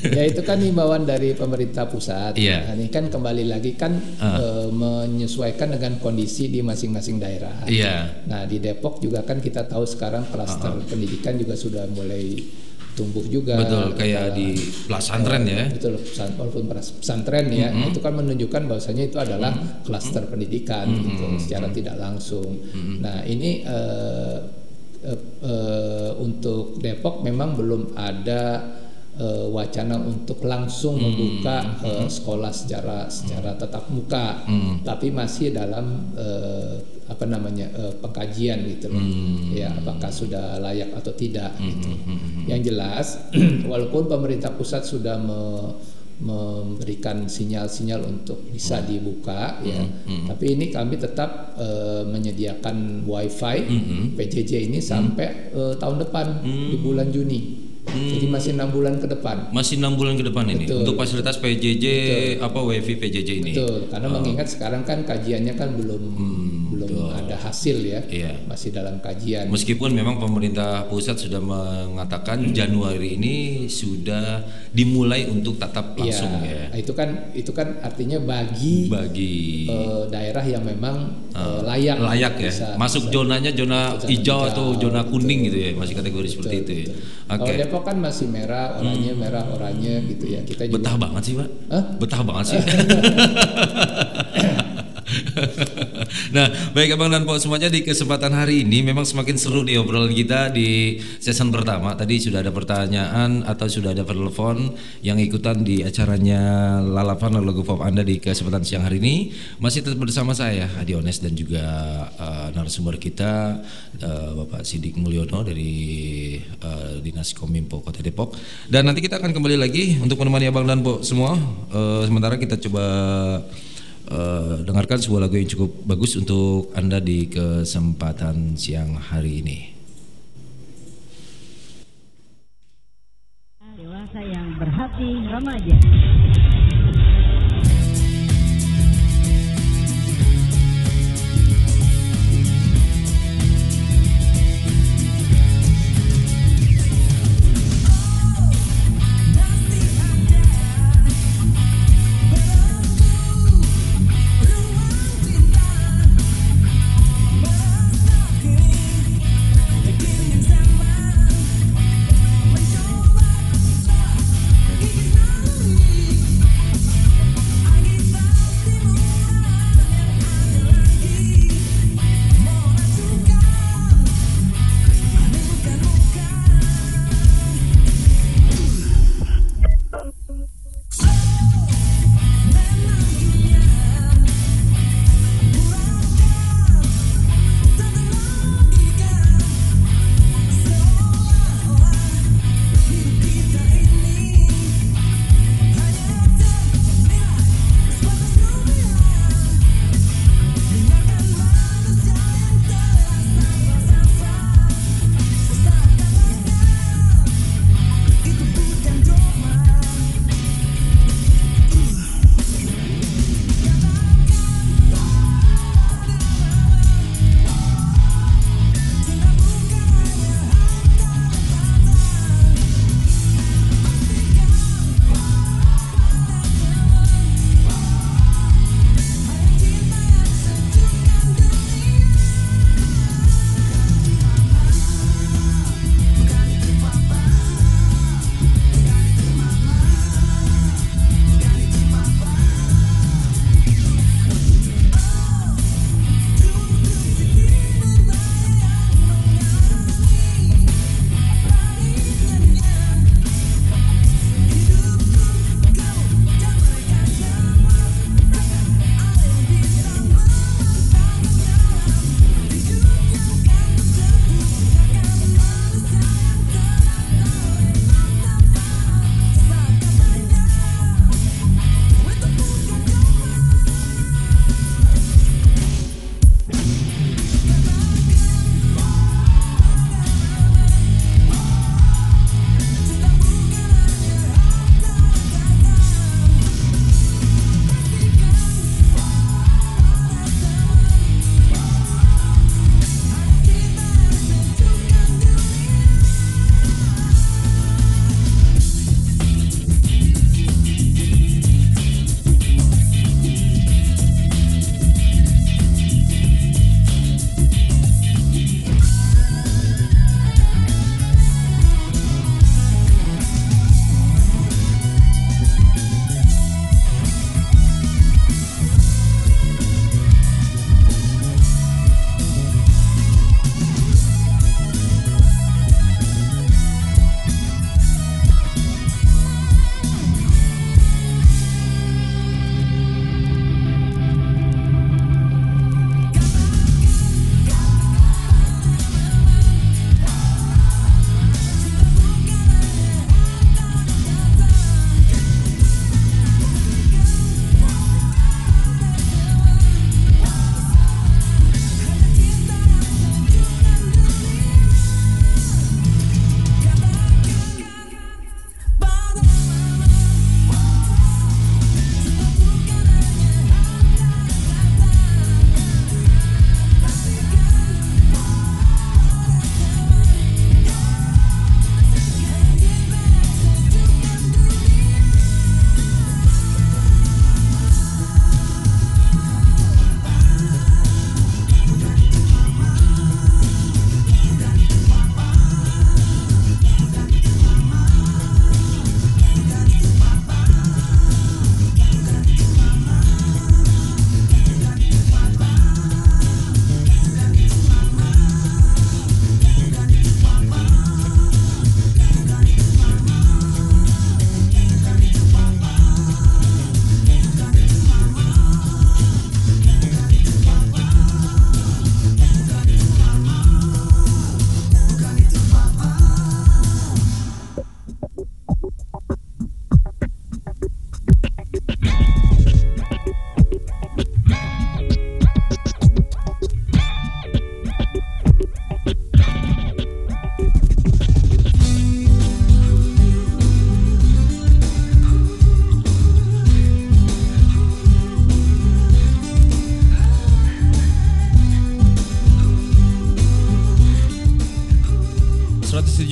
ya itu kan himbauan dari pemerintah pusat. Iya. Nah, ini kan kembali lagi kan eh, menyesuaikan dengan kondisi di masing-masing daerah. Iya. Nah di Depok juga kan kita tahu sekarang klaster pendidikan juga sudah mulai tumbuh juga. Betul, kayak Nah, di pesantren ya. Betul, pesan- walaupun pesantren ya, nah, itu kan menunjukkan bahwasanya itu adalah klaster pendidikan gitu, secara tidak langsung. Nah ini eh, eh, eh, untuk Depok memang belum ada eh, wacana untuk langsung membuka eh, sekolah secara secara tatap muka, tapi masih dalam eh, apa namanya eh, pengkajian gitu loh, ya apakah sudah layak atau tidak gitu. Yang jelas, (clears throat) walaupun pemerintah pusat sudah me- memberikan sinyal-sinyal untuk bisa dibuka ya, tapi ini kami tetap eh, menyediakan wifi PJJ ini sampai eh, tahun depan di bulan Juni. Jadi masih enam bulan ke depan. Masih enam bulan ke depan ini? Betul. untuk fasilitas PJJ apa WiFi PJJ ini. Betul, karena mengingat sekarang kan kajiannya kan belum belum ada hasil ya, Iya. masih dalam kajian. Meskipun memang pemerintah pusat sudah mengatakan Januari ini sudah dimulai untuk tatap langsung Iya, ya. itu kan itu kan artinya bagi Bagi eh, daerah yang memang eh, layak layak ya. bisa- Masuk bisa- zonanya zona hijau atau zona betul. kuning gitu ya, masih kategori seperti itu ya. Oke. Hmm. Depok kan masih merah, oranye, merah, oranye gitu ya. Kita juga Betah banget sih, Pak. Hah? Betah banget sih. (laughs) Nah, baik Abang dan Pok semuanya di kesempatan hari ini memang semakin seru di obrolan kita di season pertama. Tadi sudah ada pertanyaan atau sudah ada telepon yang ikutan di acaranya Lalapan lagu pop Anda di kesempatan siang hari ini. Masih tetap bersama saya Adi Ones dan juga uh, narasumber kita uh, Bapak Sidik Mulyono dari uh, Dinas Kominfo Kota Depok. Dan nanti kita akan kembali lagi untuk menemani Abang dan Pok semua. Uh, sementara kita coba uh, dengarkan sebuah lagu yang cukup bagus untuk Anda di kesempatan siang hari ini. Dewasa yang berhati remaja.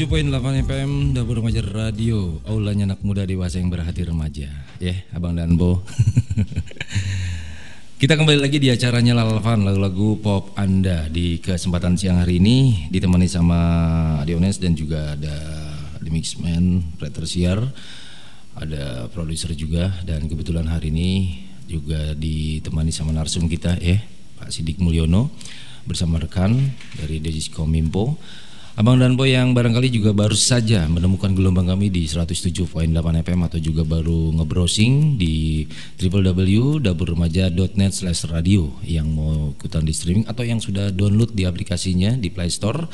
107.8 FM Dapur Remaja Radio Aulanya anak muda dewasa yang berhati remaja. Ya Abang dan Bo. (laughs) Kita kembali lagi di acaranya Lalvan Lagu-lagu pop Anda. Di kesempatan siang hari ini Ditemani sama Adiones dan juga ada The Mixman Preter Siar Ada produser juga Dan kebetulan hari ini juga ditemani sama narsum kita ya Pak Sidik Mulyono bersama rekan dari Dejiskom Mimpo Abang dan Boy yang barangkali juga baru saja menemukan gelombang kami di 107.8 FM atau juga baru ngebrowsing di www.dapurremaja.net slash radio yang mau ikutan di streaming atau yang sudah download di aplikasinya di Play Store.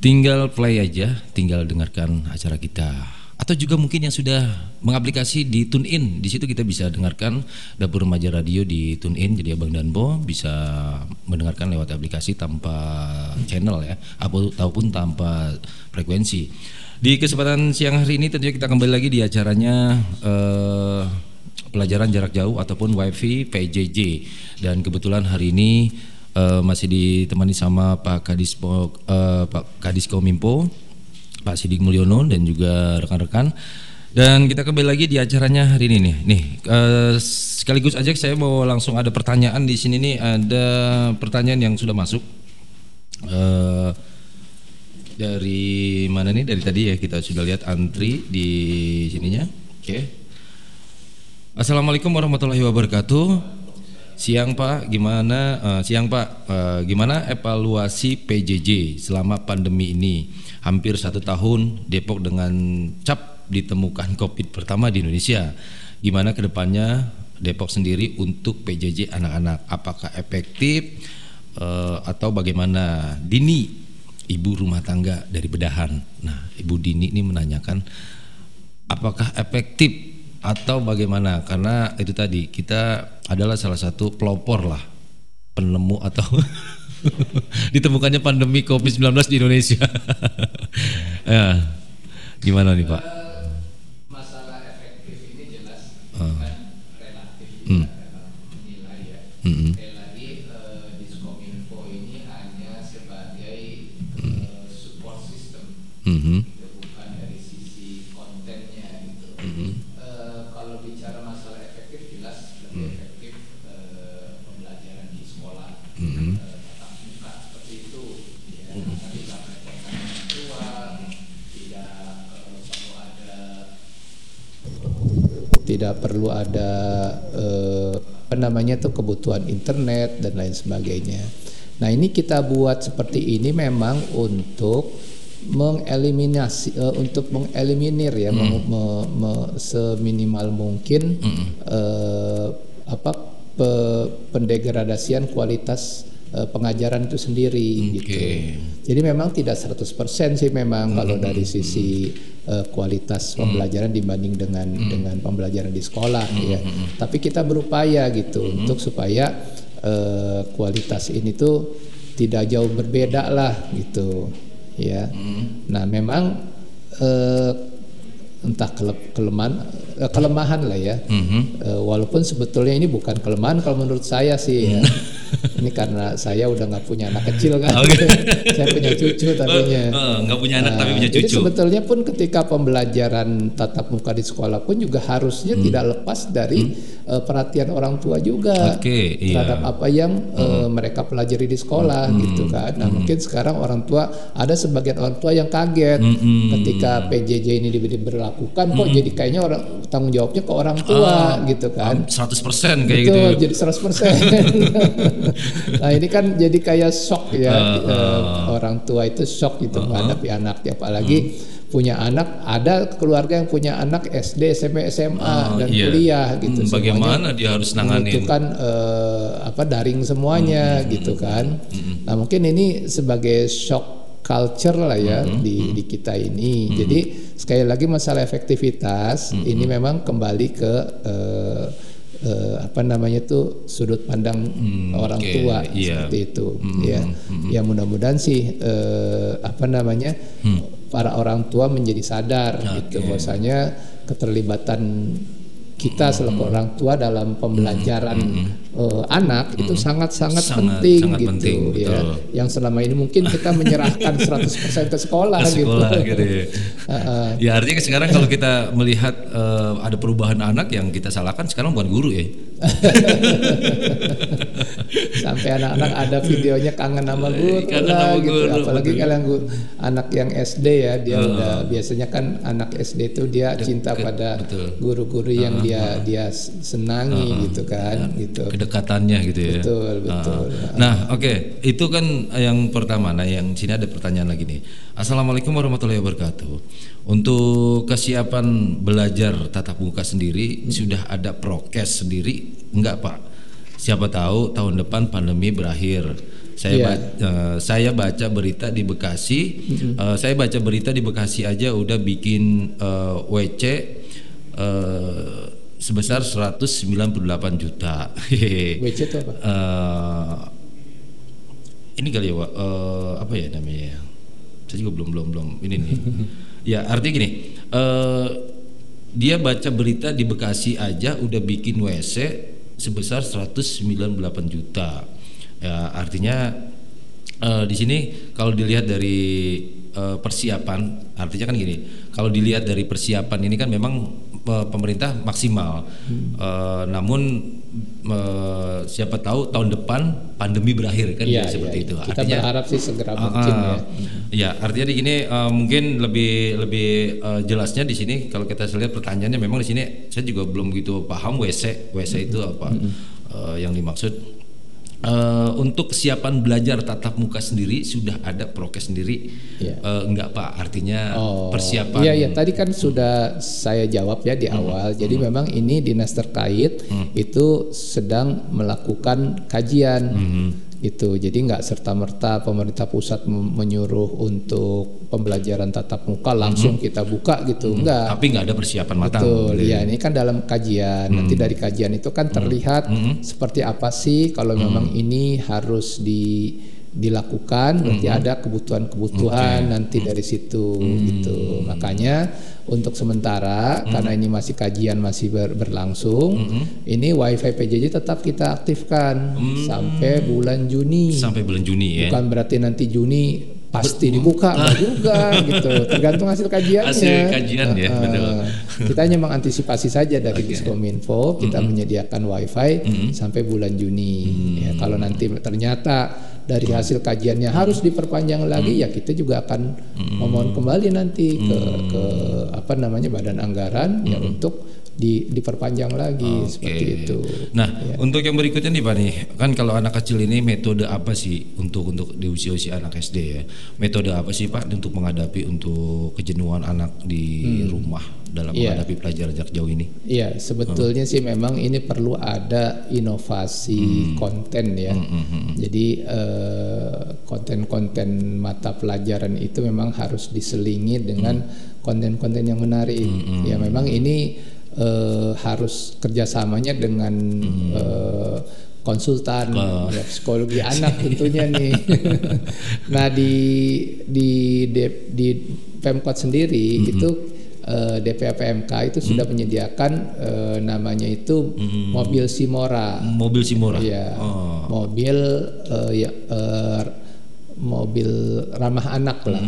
Tinggal play aja, tinggal dengarkan acara kita atau juga mungkin yang sudah mengaplikasi di TuneIn. Di situ kita bisa dengarkan Dapur Remaja Radio di TuneIn. Jadi Abang Danbo bisa mendengarkan lewat aplikasi tanpa channel ya, ataupun tanpa frekuensi. Di kesempatan siang hari ini tentunya kita kembali lagi di acaranya eh, pelajaran jarak jauh ataupun WiFi PJJ. Dan kebetulan hari ini eh, masih ditemani sama Pak Kadis eh, Pak Kadis Kominfo Pak Sidik Mulyono dan juga rekan-rekan. Dan kita kembali lagi di acaranya hari ini nih. Nih, uh, sekaligus aja saya mau langsung ada pertanyaan di sini nih. Ada pertanyaan yang sudah masuk. Uh, dari mana nih? Dari tadi ya kita sudah lihat antri di sininya. Oke. Okay. Assalamualaikum warahmatullahi wabarakatuh. Siang Pak, gimana? Uh, siang Pak, uh, gimana evaluasi PJJ selama pandemi ini? Hampir satu tahun Depok dengan cap ditemukan (laughs) COVID pertama di Indonesia. Gimana ke depannya Depok sendiri untuk PJJ anak-anak? Apakah efektif uh, atau bagaimana? Dini, ibu rumah tangga dari Bedahan. Nah, Ibu Dini ini menanyakan apakah efektif atau bagaimana? Karena itu tadi kita adalah salah satu pelopor lah penemu atau (laughs) (laughs) ditemukannya pandemi COVID-19 di Indonesia. (laughs) ya, gimana nih Pak? Masalah efektif ini jelas uh. kan relatif hmm. nilai ya. Hmm. hmm. Sekali lagi uh, Diskominfo ini hanya sebagai uh, support system, Hmm. hmm. gitu, bukan dari sisi kontennya gitu. Hmm. Uh, kalau bicara masalah efektif jelas lebih Hmm. efektif uh, pembelajaran di sekolah. Hmm. Uh, tatap muka seperti itu ya karena tidak merepotkan orang tua tidak eh, perlu ada tidak perlu ada eh, apa namanya tuh kebutuhan internet dan lain sebagainya. Nah ini kita buat seperti ini memang untuk mengeliminasi eh, untuk mengeliminir ya meng- me- me- seminimal mungkin eh, apa pe- pendegradasian kualitas eh, pengajaran itu sendiri gitu. Jadi memang tidak 100% sih memang kalau dari sisi eh, kualitas pembelajaran dibanding dengan dengan pembelajaran di sekolah ya. Tapi kita berupaya gitu untuk supaya eh, kualitas ini tuh tidak jauh berbeda lah gitu ya. Nah, memang eh, entah kele- kelemahan eh, kelemahan lah ya. Eh, walaupun sebetulnya ini bukan kelemahan kalau menurut saya sih ya. (laughs) ini karena saya udah nggak punya anak kecil kan. (laughs) saya punya cucu tadinya. Oh, oh, nggak punya anak tapi punya Jadi cucu. sebetulnya pun ketika pembelajaran tatap muka di sekolah pun juga harusnya Hmm. tidak lepas dari eh, perhatian orang tua juga Oke, iya. terhadap apa yang eh, mereka pelajari di sekolah Hmm. gitu kan. Nah mungkin sekarang orang tua ada sebagian orang tua yang kaget Hmm. ketika PJJ ini diberlakukan kok jadi kayaknya orang tanggung jawabnya ke orang tua gitu kan. 100% kayak Betul, gitu. jadi 100%. (laughs) nah ini kan jadi kayak shock ya Ah, eh, orang tua itu shock gitu menghadapi anaknya apalagi Hmm. punya anak ada keluarga yang punya anak SD SMP SMA Ah, dan iya. kuliah gitu Hmm, Semuanya bagaimana dia harus nanganin? membutuhkan eh, apa daring semuanya Hmm, gitu kan nah mungkin ini sebagai shock culture lah ya Hmm, di di kita ini. Jadi sekali lagi masalah efektivitas Hmm, ini memang kembali ke eh, eh, apa namanya tuh sudut pandang orang oke, tua iya. seperti itu ya. Ya mudah-mudahan sih eh, apa namanya para orang tua menjadi sadar gitu bahwasanya keterlibatan kita selaku orang tua dalam pembelajaran eh, anak itu sangat-sangat Sangat- penting sangat gitu penting, ya. betul. Yang selama ini mungkin kita menyerahkan (laughs) 100% ke sekolah, Ke sekolah gitu. gitu ya. Ya artinya sekarang kalau kita melihat eh, ada perubahan anak yang kita salahkan sekarang bukan guru ya. (laughs) sampai anak-anak ada videonya kangen sama guru Iya, Kangen lah sama gitu guru, apalagi betul. kalau yang gu- anak yang SD ya dia Heeh. udah biasanya kan anak SD itu dia cinta pada betul. guru-guru yang Heeh, dia dia senangi Heeh. gitu kan gitu kedekatannya gitu ya. Betul, betul. Ah. Nah, oke, itu kan yang pertama. Nah, yang sini ada pertanyaan lagi nih. Assalamualaikum warahmatullahi wabarakatuh. Untuk kesiapan belajar tatap muka sendiri sudah ada prokes sendiri enggak, Pak? Siapa tahu tahun depan pandemi berakhir. Saya Iya. ba- eh, saya baca berita di Bekasi, eh, saya baca berita di Bekasi aja udah bikin eh, WC eh, sebesar 198 juta. (laughs) WC itu apa? Eh, ini kali ya, eh, apa ya namanya? ya? Saya juga belum belum belum ini nih. (laughs) ya artinya gini, eh, dia baca berita di Bekasi aja udah bikin WC sebesar 198 juta. Ya artinya eh, di sini kalau dilihat dari eh, persiapan, artinya kan gini, kalau dilihat dari persiapan ini kan memang pemerintah maksimal, Eh, namun eh, siapa tahu tahun depan pandemi berakhir kan jadi seperti iya, itu. iya. Kita berharap sih segera mungkin ya. Ya, artinya di gini eh, mungkin lebih lebih eh, jelasnya di sini kalau kita lihat pertanyaannya memang di sini saya juga belum begitu paham WC WC itu apa eh, yang dimaksud. Eh, untuk kesiapan belajar tatap muka sendiri sudah ada prokes sendiri Iya. Eh, enggak Pak artinya Oh, persiapan Iya, iya. Tadi kan sudah saya jawab ya di awal. Jadi memang ini dinas terkait itu sedang melakukan kajian. Itu. Jadi nggak serta merta pemerintah pusat menyuruh untuk pembelajaran tatap muka langsung kita buka gitu. Enggak. tapi nggak ada persiapan matang. Betul, ya ini kan dalam kajian. Nanti dari kajian itu kan terlihat seperti apa sih kalau memang ini harus di dilakukan, berarti ada kebutuhan-kebutuhan nanti dari situ gitu. Makanya untuk sementara karena ini masih kajian masih ber- berlangsung, ini WiFi PJJ tetap kita aktifkan sampai bulan Juni. sampai bulan Juni ya. Bukan berarti nanti Juni pasti dibuka (laughs) enggak juga gitu. Tergantung hasil kajiannya. Hasil kajian ya, betul. kita hanya mengantisipasi saja dari Diskominfo kita menyediakan wifi sampai bulan Juni ya. Kalau nanti ternyata dari hasil kajiannya harus diperpanjang lagi ya kita juga akan memohon kembali nanti ke ke apa namanya badan anggaran ya untuk di, diperpanjang lagi seperti itu. Nah, Ya. untuk yang berikutnya nih Pak nih, kan kalau anak kecil ini metode apa sih untuk untuk di usia-usia anak SD ya? Metode apa sih Pak untuk menghadapi untuk kejenuhan anak di rumah dalam Iya. menghadapi pelajaran jarak jauh ini? Iya, sebetulnya sih memang ini perlu ada inovasi konten ya. Jadi eh, konten-konten mata pelajaran itu memang harus diselingi dengan konten-konten yang menarik. Ya, memang ini eh, harus kerjasamanya dengan eh, konsultan ya, psikologi anak tentunya nih. (laughs) nah di di di, di Pemkot sendiri itu eh, DPA PMK itu sudah menyediakan eh, namanya itu mobil Simora. Mobil Simora. Iya. Oh. Mobil eh, ya eh, mobil ramah anak lah.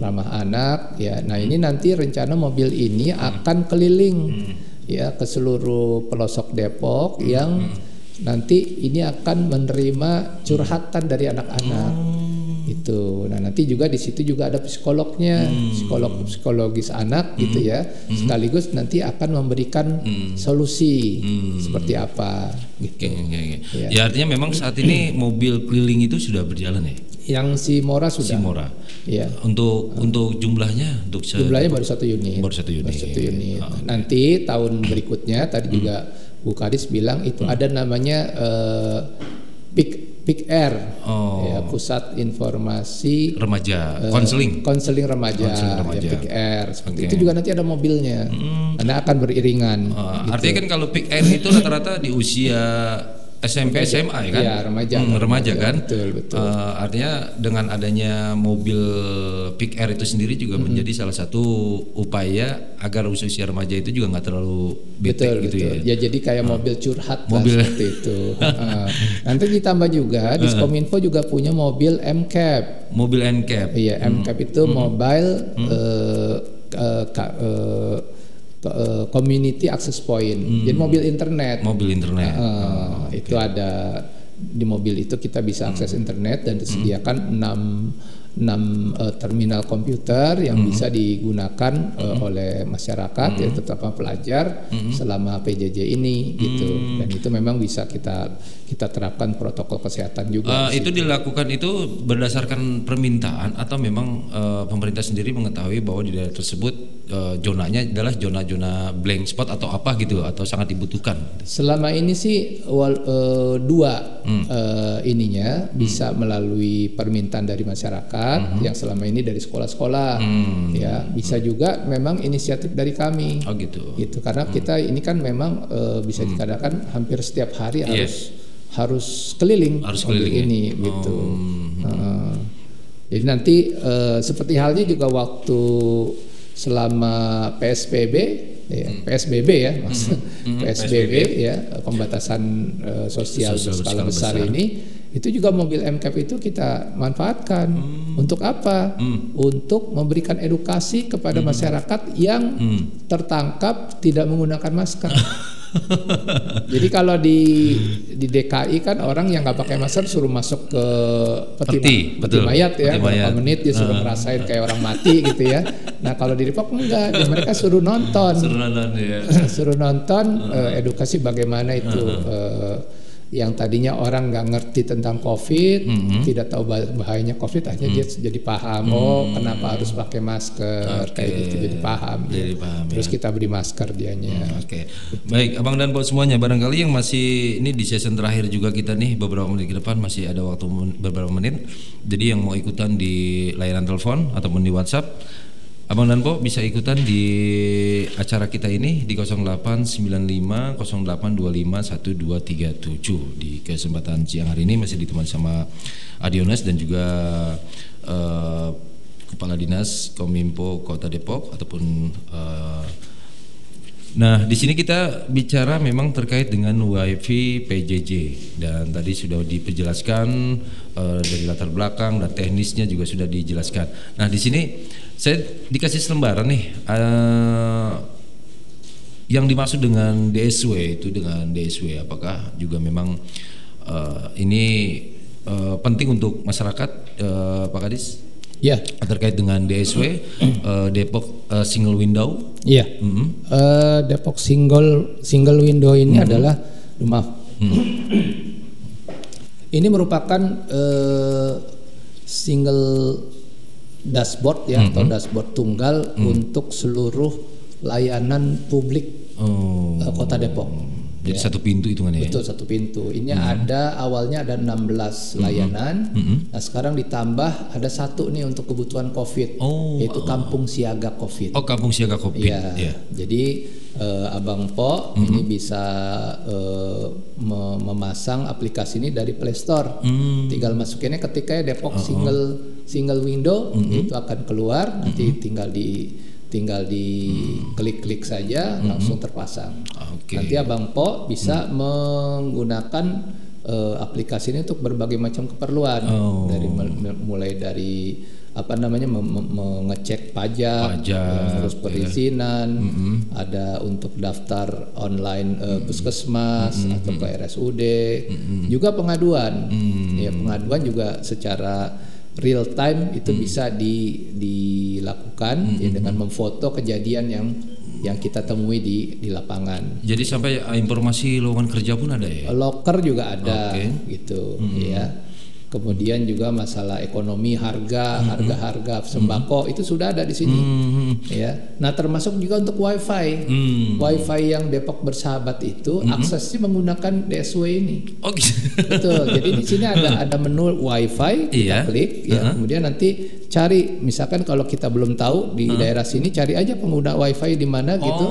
Ramah anak ya. Nah, ini nanti rencana mobil ini akan keliling ya ke seluruh pelosok Depok yang nanti ini akan menerima curhatan dari anak-anak itu. Nah nanti juga di situ juga ada psikolognya, psikolog psikologis anak gitu ya. Sekaligus nanti akan memberikan solusi seperti apa gitu. Oke, oke, oke. Ya. Ya artinya memang saat ini (clears throat) mobil keliling itu sudah berjalan ya? Yang si Mora sudah. Simora. Ya. Untuk untuk jumlahnya untuk Jumlahnya baru satu unit. Baru satu unit. Baru satu unit. Ah, oke. Nanti tahun berikutnya tadi juga Bu Kadis bilang itu ada namanya eh, Pick Pick Air, Oh. ya, pusat informasi remaja, eh, konseling. konseling remaja, Konseling remaja. ya, Pick Air. Seperti Oke. itu juga nanti ada mobilnya, karena akan beriringan. Uh, gitu. Artinya kan kalau pick air itu rata-rata di usia SMP SMA ya kan? Iya, remaja. Hmm, remaja kan? Betul, betul. Eh, artinya dengan adanya mobil Pick Air itu sendiri juga menjadi salah satu upaya agar usia remaja itu juga nggak terlalu bete betul gitu betul. ya. Ya jadi kayak mobil curhat lah Mobil. seperti itu. Heeh. (laughs) Nanti ditambah juga Diskominfo juga punya mobil MCAP. Mobil NCAP. Iya, MCAP itu mobile eh, eh, ka- eh, ke- eh, community access point. Jadi mobil internet. Mobil internet. Eh, itu ada di mobil itu kita bisa akses internet dan disediakan 6 6 eh, terminal komputer yang bisa digunakan eh, oleh masyarakat ya terutama pelajar selama PJJ ini gitu. Dan itu memang bisa kita kita terapkan protokol kesehatan juga di itu situ. dilakukan itu berdasarkan permintaan atau memang eh, pemerintah sendiri mengetahui bahwa di daerah tersebut zonanya adalah zona-zona blank spot atau apa gitu atau sangat dibutuhkan. Selama ini sih wal, eh, dua eh, ininya bisa melalui permintaan dari masyarakat yang selama ini dari sekolah-sekolah ya bisa juga memang inisiatif dari kami Oh gitu. gitu karena kita ini kan memang eh, bisa dikatakan hampir setiap hari Iya. harus harus keliling Harus keliling ya? ini gitu. Heeh. jadi nanti eh, seperti halnya juga waktu selama PSBB ya, PSBB ya maksud PSBB ya pembatasan eh, sosial Sosial berskala berskala besar, besar. ini itu juga mobil MCAP itu kita manfaatkan untuk apa? Untuk memberikan edukasi kepada masyarakat yang tertangkap tidak menggunakan masker. (laughs) Jadi kalau di di DKI kan orang yang nggak pakai masker suruh masuk ke peti, Peti, ma- betul. mayat ya Peti berapa mayat. menit dia suruh ngerasain kayak orang mati gitu ya. Nah kalau di Depok enggak, dia mereka suruh nonton Seru nonton ya. suruh nonton (laughs) eh, edukasi bagaimana itu eh, yang tadinya orang nggak ngerti tentang COVID, tidak tahu bah- bahayanya COVID, akhirnya dia jadi paham. Oh, kenapa harus pakai masker? Kayak gitu jadi paham. ya. Jadi paham, Terus ya. kita beri masker dianya. Oke, baik Abang dan Pak semuanya barangkali yang masih ini di season terakhir juga kita nih beberapa menit ke depan masih ada waktu men- beberapa menit. Jadi yang mau ikutan di layanan telepon ataupun di WhatsApp, Abang dan Po bisa ikutan di acara kita ini di 0895 0825 1237 di kesempatan siang hari ini masih ditemani sama Adionas dan juga eh, Kepala Dinas Kominfo Kota Depok ataupun eh, Nah, di sini kita bicara memang terkait dengan WiFi PJJ dan tadi sudah diperjelaskan eh, dari latar belakang dan teknisnya juga sudah dijelaskan. Nah, di sini saya dikasih selembaran nih eh, yang dimaksud dengan DSW itu dengan DSW apakah juga memang eh, ini eh, penting untuk masyarakat eh, Pak Kadis Ya, terkait dengan DSW (clears throat) eh, Depok eh, single window iya. Mhm. Eh, Depok single single window ini adalah maaf. (clears throat) Ini merupakan eh, single dashboard ya atau dashboard tunggal untuk seluruh layanan publik Oh, eh, Kota Depok. Jadi satu pintu hitungannya ya. Betul satu pintu. Ini ada awalnya ada 16 layanan. Nah, sekarang ditambah ada satu nih untuk kebutuhan Covid, Oh, yaitu Kampung Siaga Covid. Oh, kampung siaga Covid. Iya. ya. Jadi eh, Abang Po ini bisa eh, me- memasang aplikasi ini dari Play Store. Tinggal masukinnya ketika ya Depok single single window itu akan keluar nanti tinggal di tinggal di klik-klik saja langsung terpasang. Oke. Nanti Abang Po bisa menggunakan eh, aplikasi ini untuk berbagai macam keperluan Oh. dari mul- mulai dari apa namanya mem- mengecek pajak, Pajak, ngurus ya. perizinan, ada untuk daftar online eh, puskesmas atau ke RSUD, juga pengaduan. Ya pengaduan juga secara real time itu bisa di, dilakukan ya, dengan memfoto kejadian yang yang kita temui di di lapangan. Jadi sampai eh, informasi lowongan kerja pun ada ya. Loker juga ada Oke. gitu ya. Kemudian juga masalah ekonomi harga, harga-harga sembako itu sudah ada di sini. Hmm. Ya. Nah, termasuk juga untuk WiFi. Hmm. WiFi yang Depok bersahabat itu aksesnya menggunakan DSW ini. Oh, gitu. Betul. Jadi di sini ada ada menu WiFi, Iya. kita klik ya. Uh-huh. Kemudian nanti cari misalkan kalau kita belum tahu di daerah sini cari aja pengguna WiFi di mana gitu.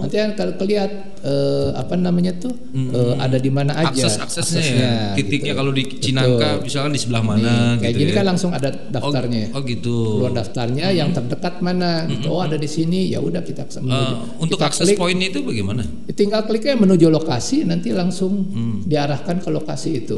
Nanti kan kalau kelihat eh, apa namanya tuh eh, ada di mana aja Akses aksesnya ya. Titiknya kalau di Cinangka misalkan di sebelah mana Nih, kayak gitu gini ya. kan langsung ada daftarnya. Oh gitu. Keluar daftarnya yang terdekat mana? gitu. Oh ada di sini. Ya udah kita menuju. untuk Kita akses klik, poin itu bagaimana? tinggal kliknya menuju lokasi nanti langsung Hmm. diarahkan ke lokasi itu.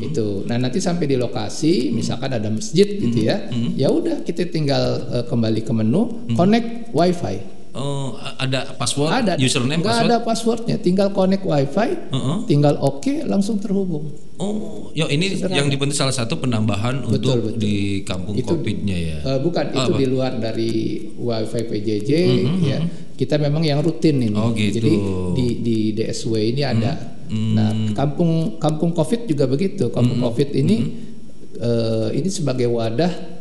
Itu. Nah, nanti sampai di lokasi misalkan ada masjid gitu ya. Hmm. Ya udah kita tinggal eh, kembali ke menu, connect wifi. Oh, ada password, Ada username, nggak password. ada passwordnya, tinggal connect wifi, Heeh. tinggal oke langsung terhubung. Oh, ya ini yang dibentuk salah satu penambahan untuk betul. di kampung Itu- Covid-nya ya. Eh, bukan itu Apa? di luar dari wifi PJJ ya. Kita memang yang rutin ini. Oh, gitu. Jadi di di DSW ini ada. Nah, kampung kampung Covid juga begitu. Kampung Covid ini eh, ini sebagai wadah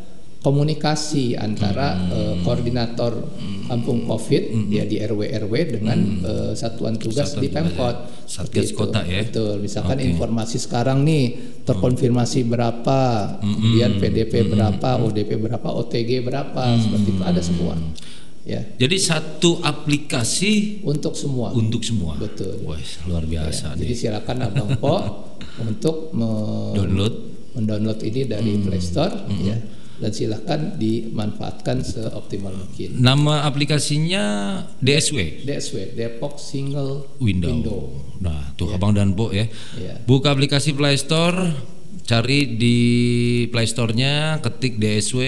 komunikasi antara eh, koordinator kampung Covid ya di RW RW dengan eh, satuan tugas Satuan di tugas ya. Pemkot. Satgas Seperti itu. kota ya. Betul. Misalkan Oke. informasi sekarang nih terkonfirmasi berapa, kemudian PDP berapa, ODP berapa, OTG berapa, seperti itu ada semua. Ya, Jadi satu aplikasi untuk semua. untuk semua. Betul. Wah, luar biasa Jadi nih. silakan Abang Po (laughs) untuk me- Download. mendownload ini dari Play Store ya dan silakan dimanfaatkan seoptimal mungkin. Nama aplikasinya DSW. DSW Depok Single Window. Nah, tuh Abang dan Po ya. Iya. Buka aplikasi Play Store, cari di Play Store-nya, ketik DSW,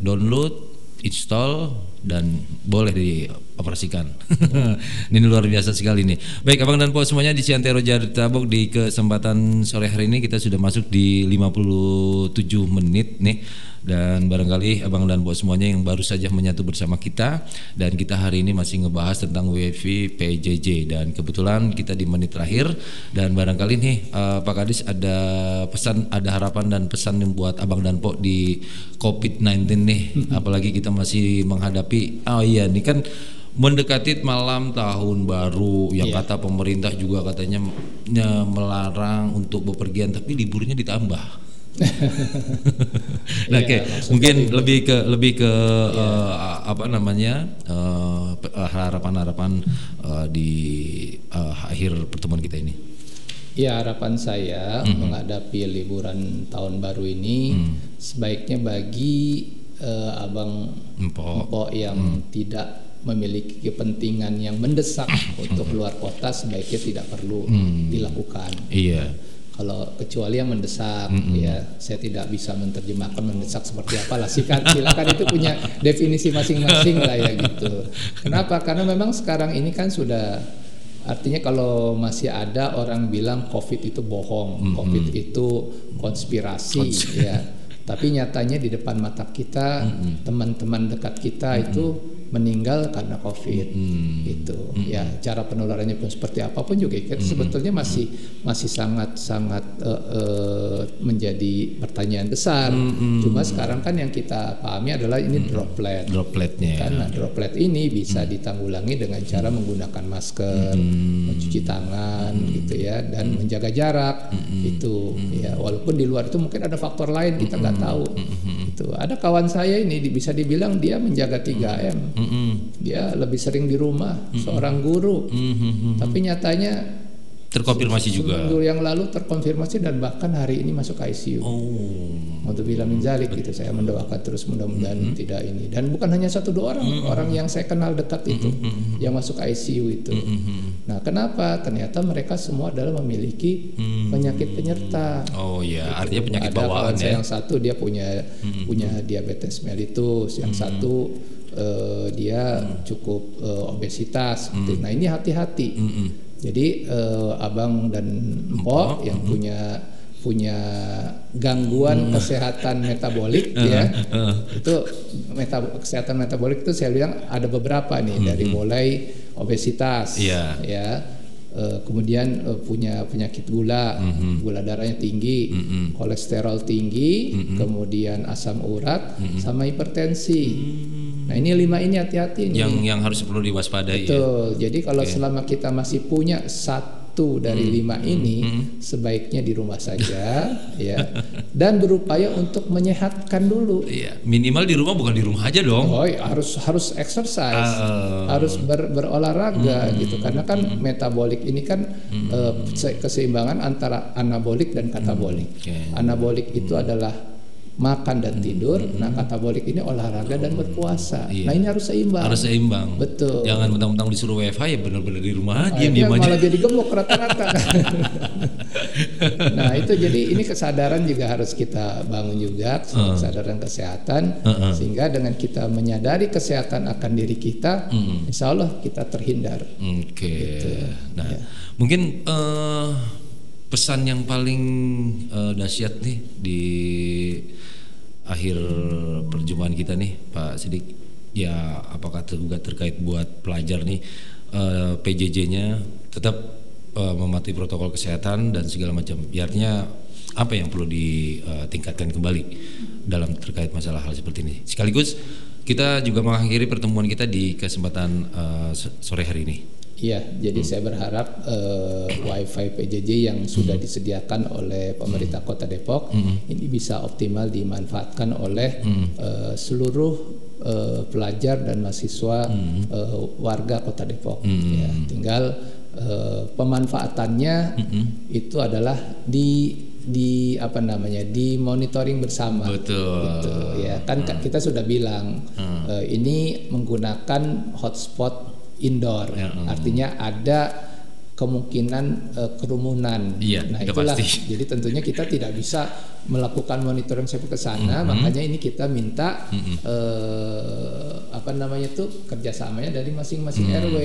download, install dan boleh dioperasikan. (laughs) ini luar biasa sekali nih. Baik, Abang dan Po semuanya di Ciantero Tabok di kesempatan sore hari ini kita sudah masuk di 57 menit nih dan barangkali abang dan bos semuanya yang baru saja menyatu bersama kita. Dan kita hari ini masih ngebahas tentang WFI PJJ dan kebetulan kita di menit terakhir. Dan barangkali nih eh, Pak Kadis ada pesan ada harapan dan pesan yang buat abang dan po di COVID-19 nih. Apalagi kita masih menghadapi oh iya ini kan mendekati malam tahun baru. Yang kata pemerintah juga katanya eh, melarang untuk bepergian tapi liburnya ditambah (laughs) Nah, Oke, mungkin lebih ke lebih ke eh, apa namanya eh, eh, harapan-harapan eh, di eh, akhir pertemuan kita ini. Ya harapan saya menghadapi liburan tahun baru ini sebaiknya bagi eh, abang Empok. empok yang tidak memiliki kepentingan yang mendesak (coughs) untuk keluar kota sebaiknya tidak perlu dilakukan. Iya. Kalau kecuali yang mendesak, ya saya tidak bisa menerjemahkan mendesak seperti apa lah. Silakan, silakan itu punya definisi masing-masing lah ya gitu. Kenapa? Karena memang sekarang ini kan sudah artinya kalau masih ada orang bilang COVID itu bohong, COVID itu konspirasi, ya. Tapi nyatanya di depan mata kita, teman-teman dekat kita itu meninggal karena COVID. Gitu. Ya cara penularannya pun seperti apa pun juga kita sebetulnya masih masih sangat sangat eh, eh, menjadi pertanyaan besar. Cuma sekarang kan yang kita pahami adalah ini droplet. Dropletnya. ya. karena droplet ini bisa ditanggulangi dengan cara menggunakan masker, mencuci tangan, gitu ya, dan menjaga jarak. Itu ya, walaupun di luar itu mungkin ada faktor lain kita nggak tahu. Itu ada kawan saya ini bisa dibilang dia menjaga 3M. Mm-mm. Dia lebih sering di rumah, seorang guru. Mhm. Tapi nyatanya Terkonfirmasi juga. seminggu yang lalu terkonfirmasi dan bahkan hari ini masuk ICU. Oh. Untuk bilang minzalik gitu saya mendoakan terus mudah-mudahan Mm-hmm. tidak ini dan bukan hanya satu dua orang orang yang saya kenal dekat itu Mm-hmm. yang masuk ICU itu nah kenapa ternyata mereka semua adalah memiliki penyakit penyerta Mm-hmm. Oh ya, artinya penyakit ada bawaan ya. yang satu dia punya punya diabetes mellitus yang satu eh, dia cukup eh, obesitas seperti- nah ini hati-hati. Jadi eh, abang dan empok yang punya punya gangguan kesehatan metabolik (laughs) ya. Itu meta kesehatan metabolik itu saya bilang ada beberapa nih. Dari mulai obesitas Iya. ya. Eh, kemudian eh, punya penyakit gula. Gula darahnya tinggi kolesterol tinggi kemudian asam urat sama hipertensi nah ini lima ini hati-hati nih Yang yang harus perlu diwaspadai ya. Betul. Jadi kalau selama kita masih punya satu dari lima ini sebaiknya di rumah saja (laughs) ya dan berupaya untuk menyehatkan dulu Iya, minimal di rumah bukan di rumah aja dong. Oh, iya, harus harus exercise, Ah, harus ber- berolahraga gitu. Karena kan metabolik ini kan eh, se- keseimbangan antara anabolik dan katabolik. Oke. Anabolik itu adalah makan dan tidur. Nah, katabolik ini olahraga dan berpuasa. Iya. Nah, ini harus seimbang. Harus seimbang. Betul. Jangan mentang-mentang disuruh WFH ya benar-benar di rumah aja diam aja. malah jadi gemuk rata-rata. (laughs) nah itu jadi ini kesadaran juga harus kita bangun juga kesadaran kesehatan Heeh. sehingga dengan kita menyadari kesehatan akan diri kita, insya Allah kita terhindar. Oke. Gitu. Nah, Ya. mungkin eh, pesan yang paling eh, dahsyat nih di akhir perjumpaan kita nih, Pak Sidik. Ya, apakah juga terkait buat pelajar nih eh, PJJ-nya tetap eh, mematuhi protokol kesehatan dan segala macam. Ya, artinya apa yang perlu ditingkatkan kembali dalam terkait masalah hal seperti ini. Sekaligus kita juga mengakhiri pertemuan kita di kesempatan eh, sore hari ini. Iya, jadi saya berharap eh, WiFi PJJ yang sudah disediakan oleh pemerintah Kota Depok ini bisa optimal dimanfaatkan oleh eh, seluruh eh, pelajar dan mahasiswa eh, warga Kota Depok. Ya, tinggal eh, pemanfaatannya itu adalah di di apa namanya di monitoring bersama. Betul. Gitu, ya kan ka- kita sudah bilang eh, ini menggunakan hotspot indoor, Ya, hmm. artinya ada kemungkinan eh, kerumunan. Iya, nah itulah. pasti. Jadi tentunya kita tidak bisa melakukan monitoring sampai ke sana, Hmm. makanya ini kita minta eh, apa namanya tuh kerjasamanya dari masing-masing RW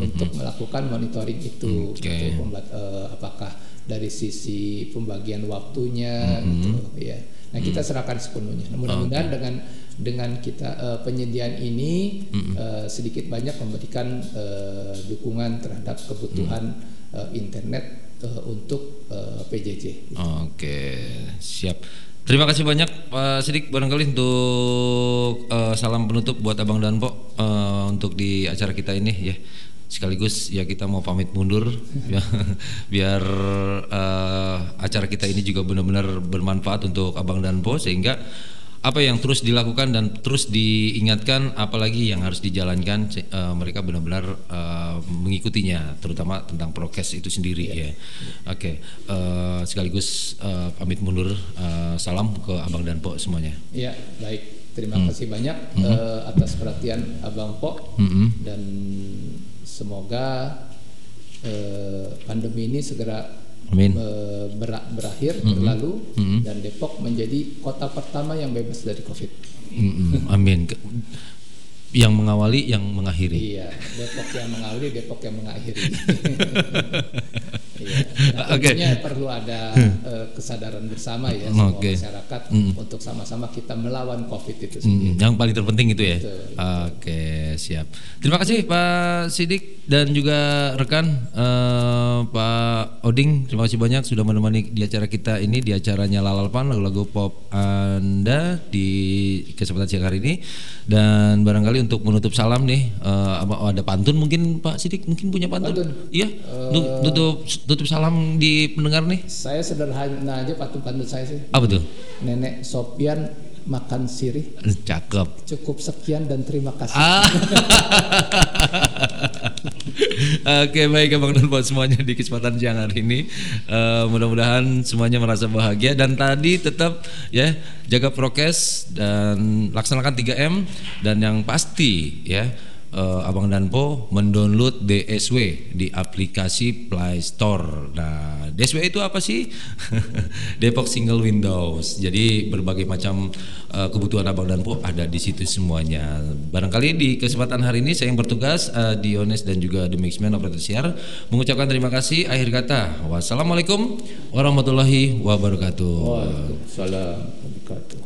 untuk melakukan monitoring itu. Oke. Gitu, pembat- eh, apakah dari sisi pembagian waktunya gitu ya. Nah, kita serahkan sepenuhnya. Nah, Mudah-mudahan dengan dengan kita eh, penyediaan ini eh, sedikit banyak memberikan eh, dukungan terhadap kebutuhan eh, internet eh, untuk eh, PJJ. Oke, siap. Terima kasih banyak Pak Sidik barangkali untuk eh, salam penutup buat Abang dan Pok eh, untuk di acara kita ini ya. Sekaligus ya kita mau pamit mundur (laughs) ya, biar eh, acara kita ini juga benar-benar bermanfaat untuk Abang dan Po sehingga apa yang terus dilakukan dan terus diingatkan apalagi yang harus dijalankan eh, mereka benar-benar eh, mengikutinya terutama tentang prokes itu sendiri ya. Oke, eh, sekaligus eh, pamit mundur eh, salam ke Abang dan Po semuanya. Ya, baik. Terima kasih banyak eh, atas perhatian Abang Pok Mm-mm. dan semoga eh, pandemi ini segera Amin. eh, bera- berakhir berlalu dan Depok menjadi kota pertama yang bebas dari Covid. Mm-mm, Amin. Ke- Yang mengawali, yang mengakhiri. Iya, Depok yang mengawali, Depok yang mengakhiri. (laughs) Iya. Nah, (laughs) Oke. tentunya perlu ada eh, kesadaran bersama ya semua Oke. masyarakat untuk sama-sama kita melawan Covid itu Hmm, sendiri. yang paling terpenting itu ya. Oke, siap. Terima kasih Pak Sidik dan juga rekan eh, Pak Oding. Terima kasih banyak sudah menemani di acara kita ini di acaranya Lalalpan lagu-lagu pop Anda di kesempatan siang hari ini. Dan barangkali untuk menutup salam nih apa- ada pantun mungkin Pak Sidik mungkin punya pantun. Pantun? Iya. Nu- Tutup tutup salam di pendengar nih. Saya sederhana aja pantun-pantun saya sih. Apa tuh? Nenek Sopian makan sirih Cakep. cukup sekian dan terima kasih. Ah. (laughs) Oke baik abang dan buat semuanya di kesempatan siang hari ini Eh, mudah-mudahan semuanya merasa bahagia dan tadi tetap ya jaga prokes dan laksanakan 3M dan yang pasti ya eh, abang dan po mendownload DSW di aplikasi Play Store. Nah DSW itu apa sih? (laughs) Depok Single Windows. Jadi berbagai macam eh, kebutuhan abang dan po ada di situ semuanya. Barangkali di kesempatan hari ini saya yang bertugas eh, Diones dan juga The Mixman Operator Siar mengucapkan terima kasih. Akhir kata, wassalamualaikum warahmatullahi wabarakatuh. Waalaikumsalam.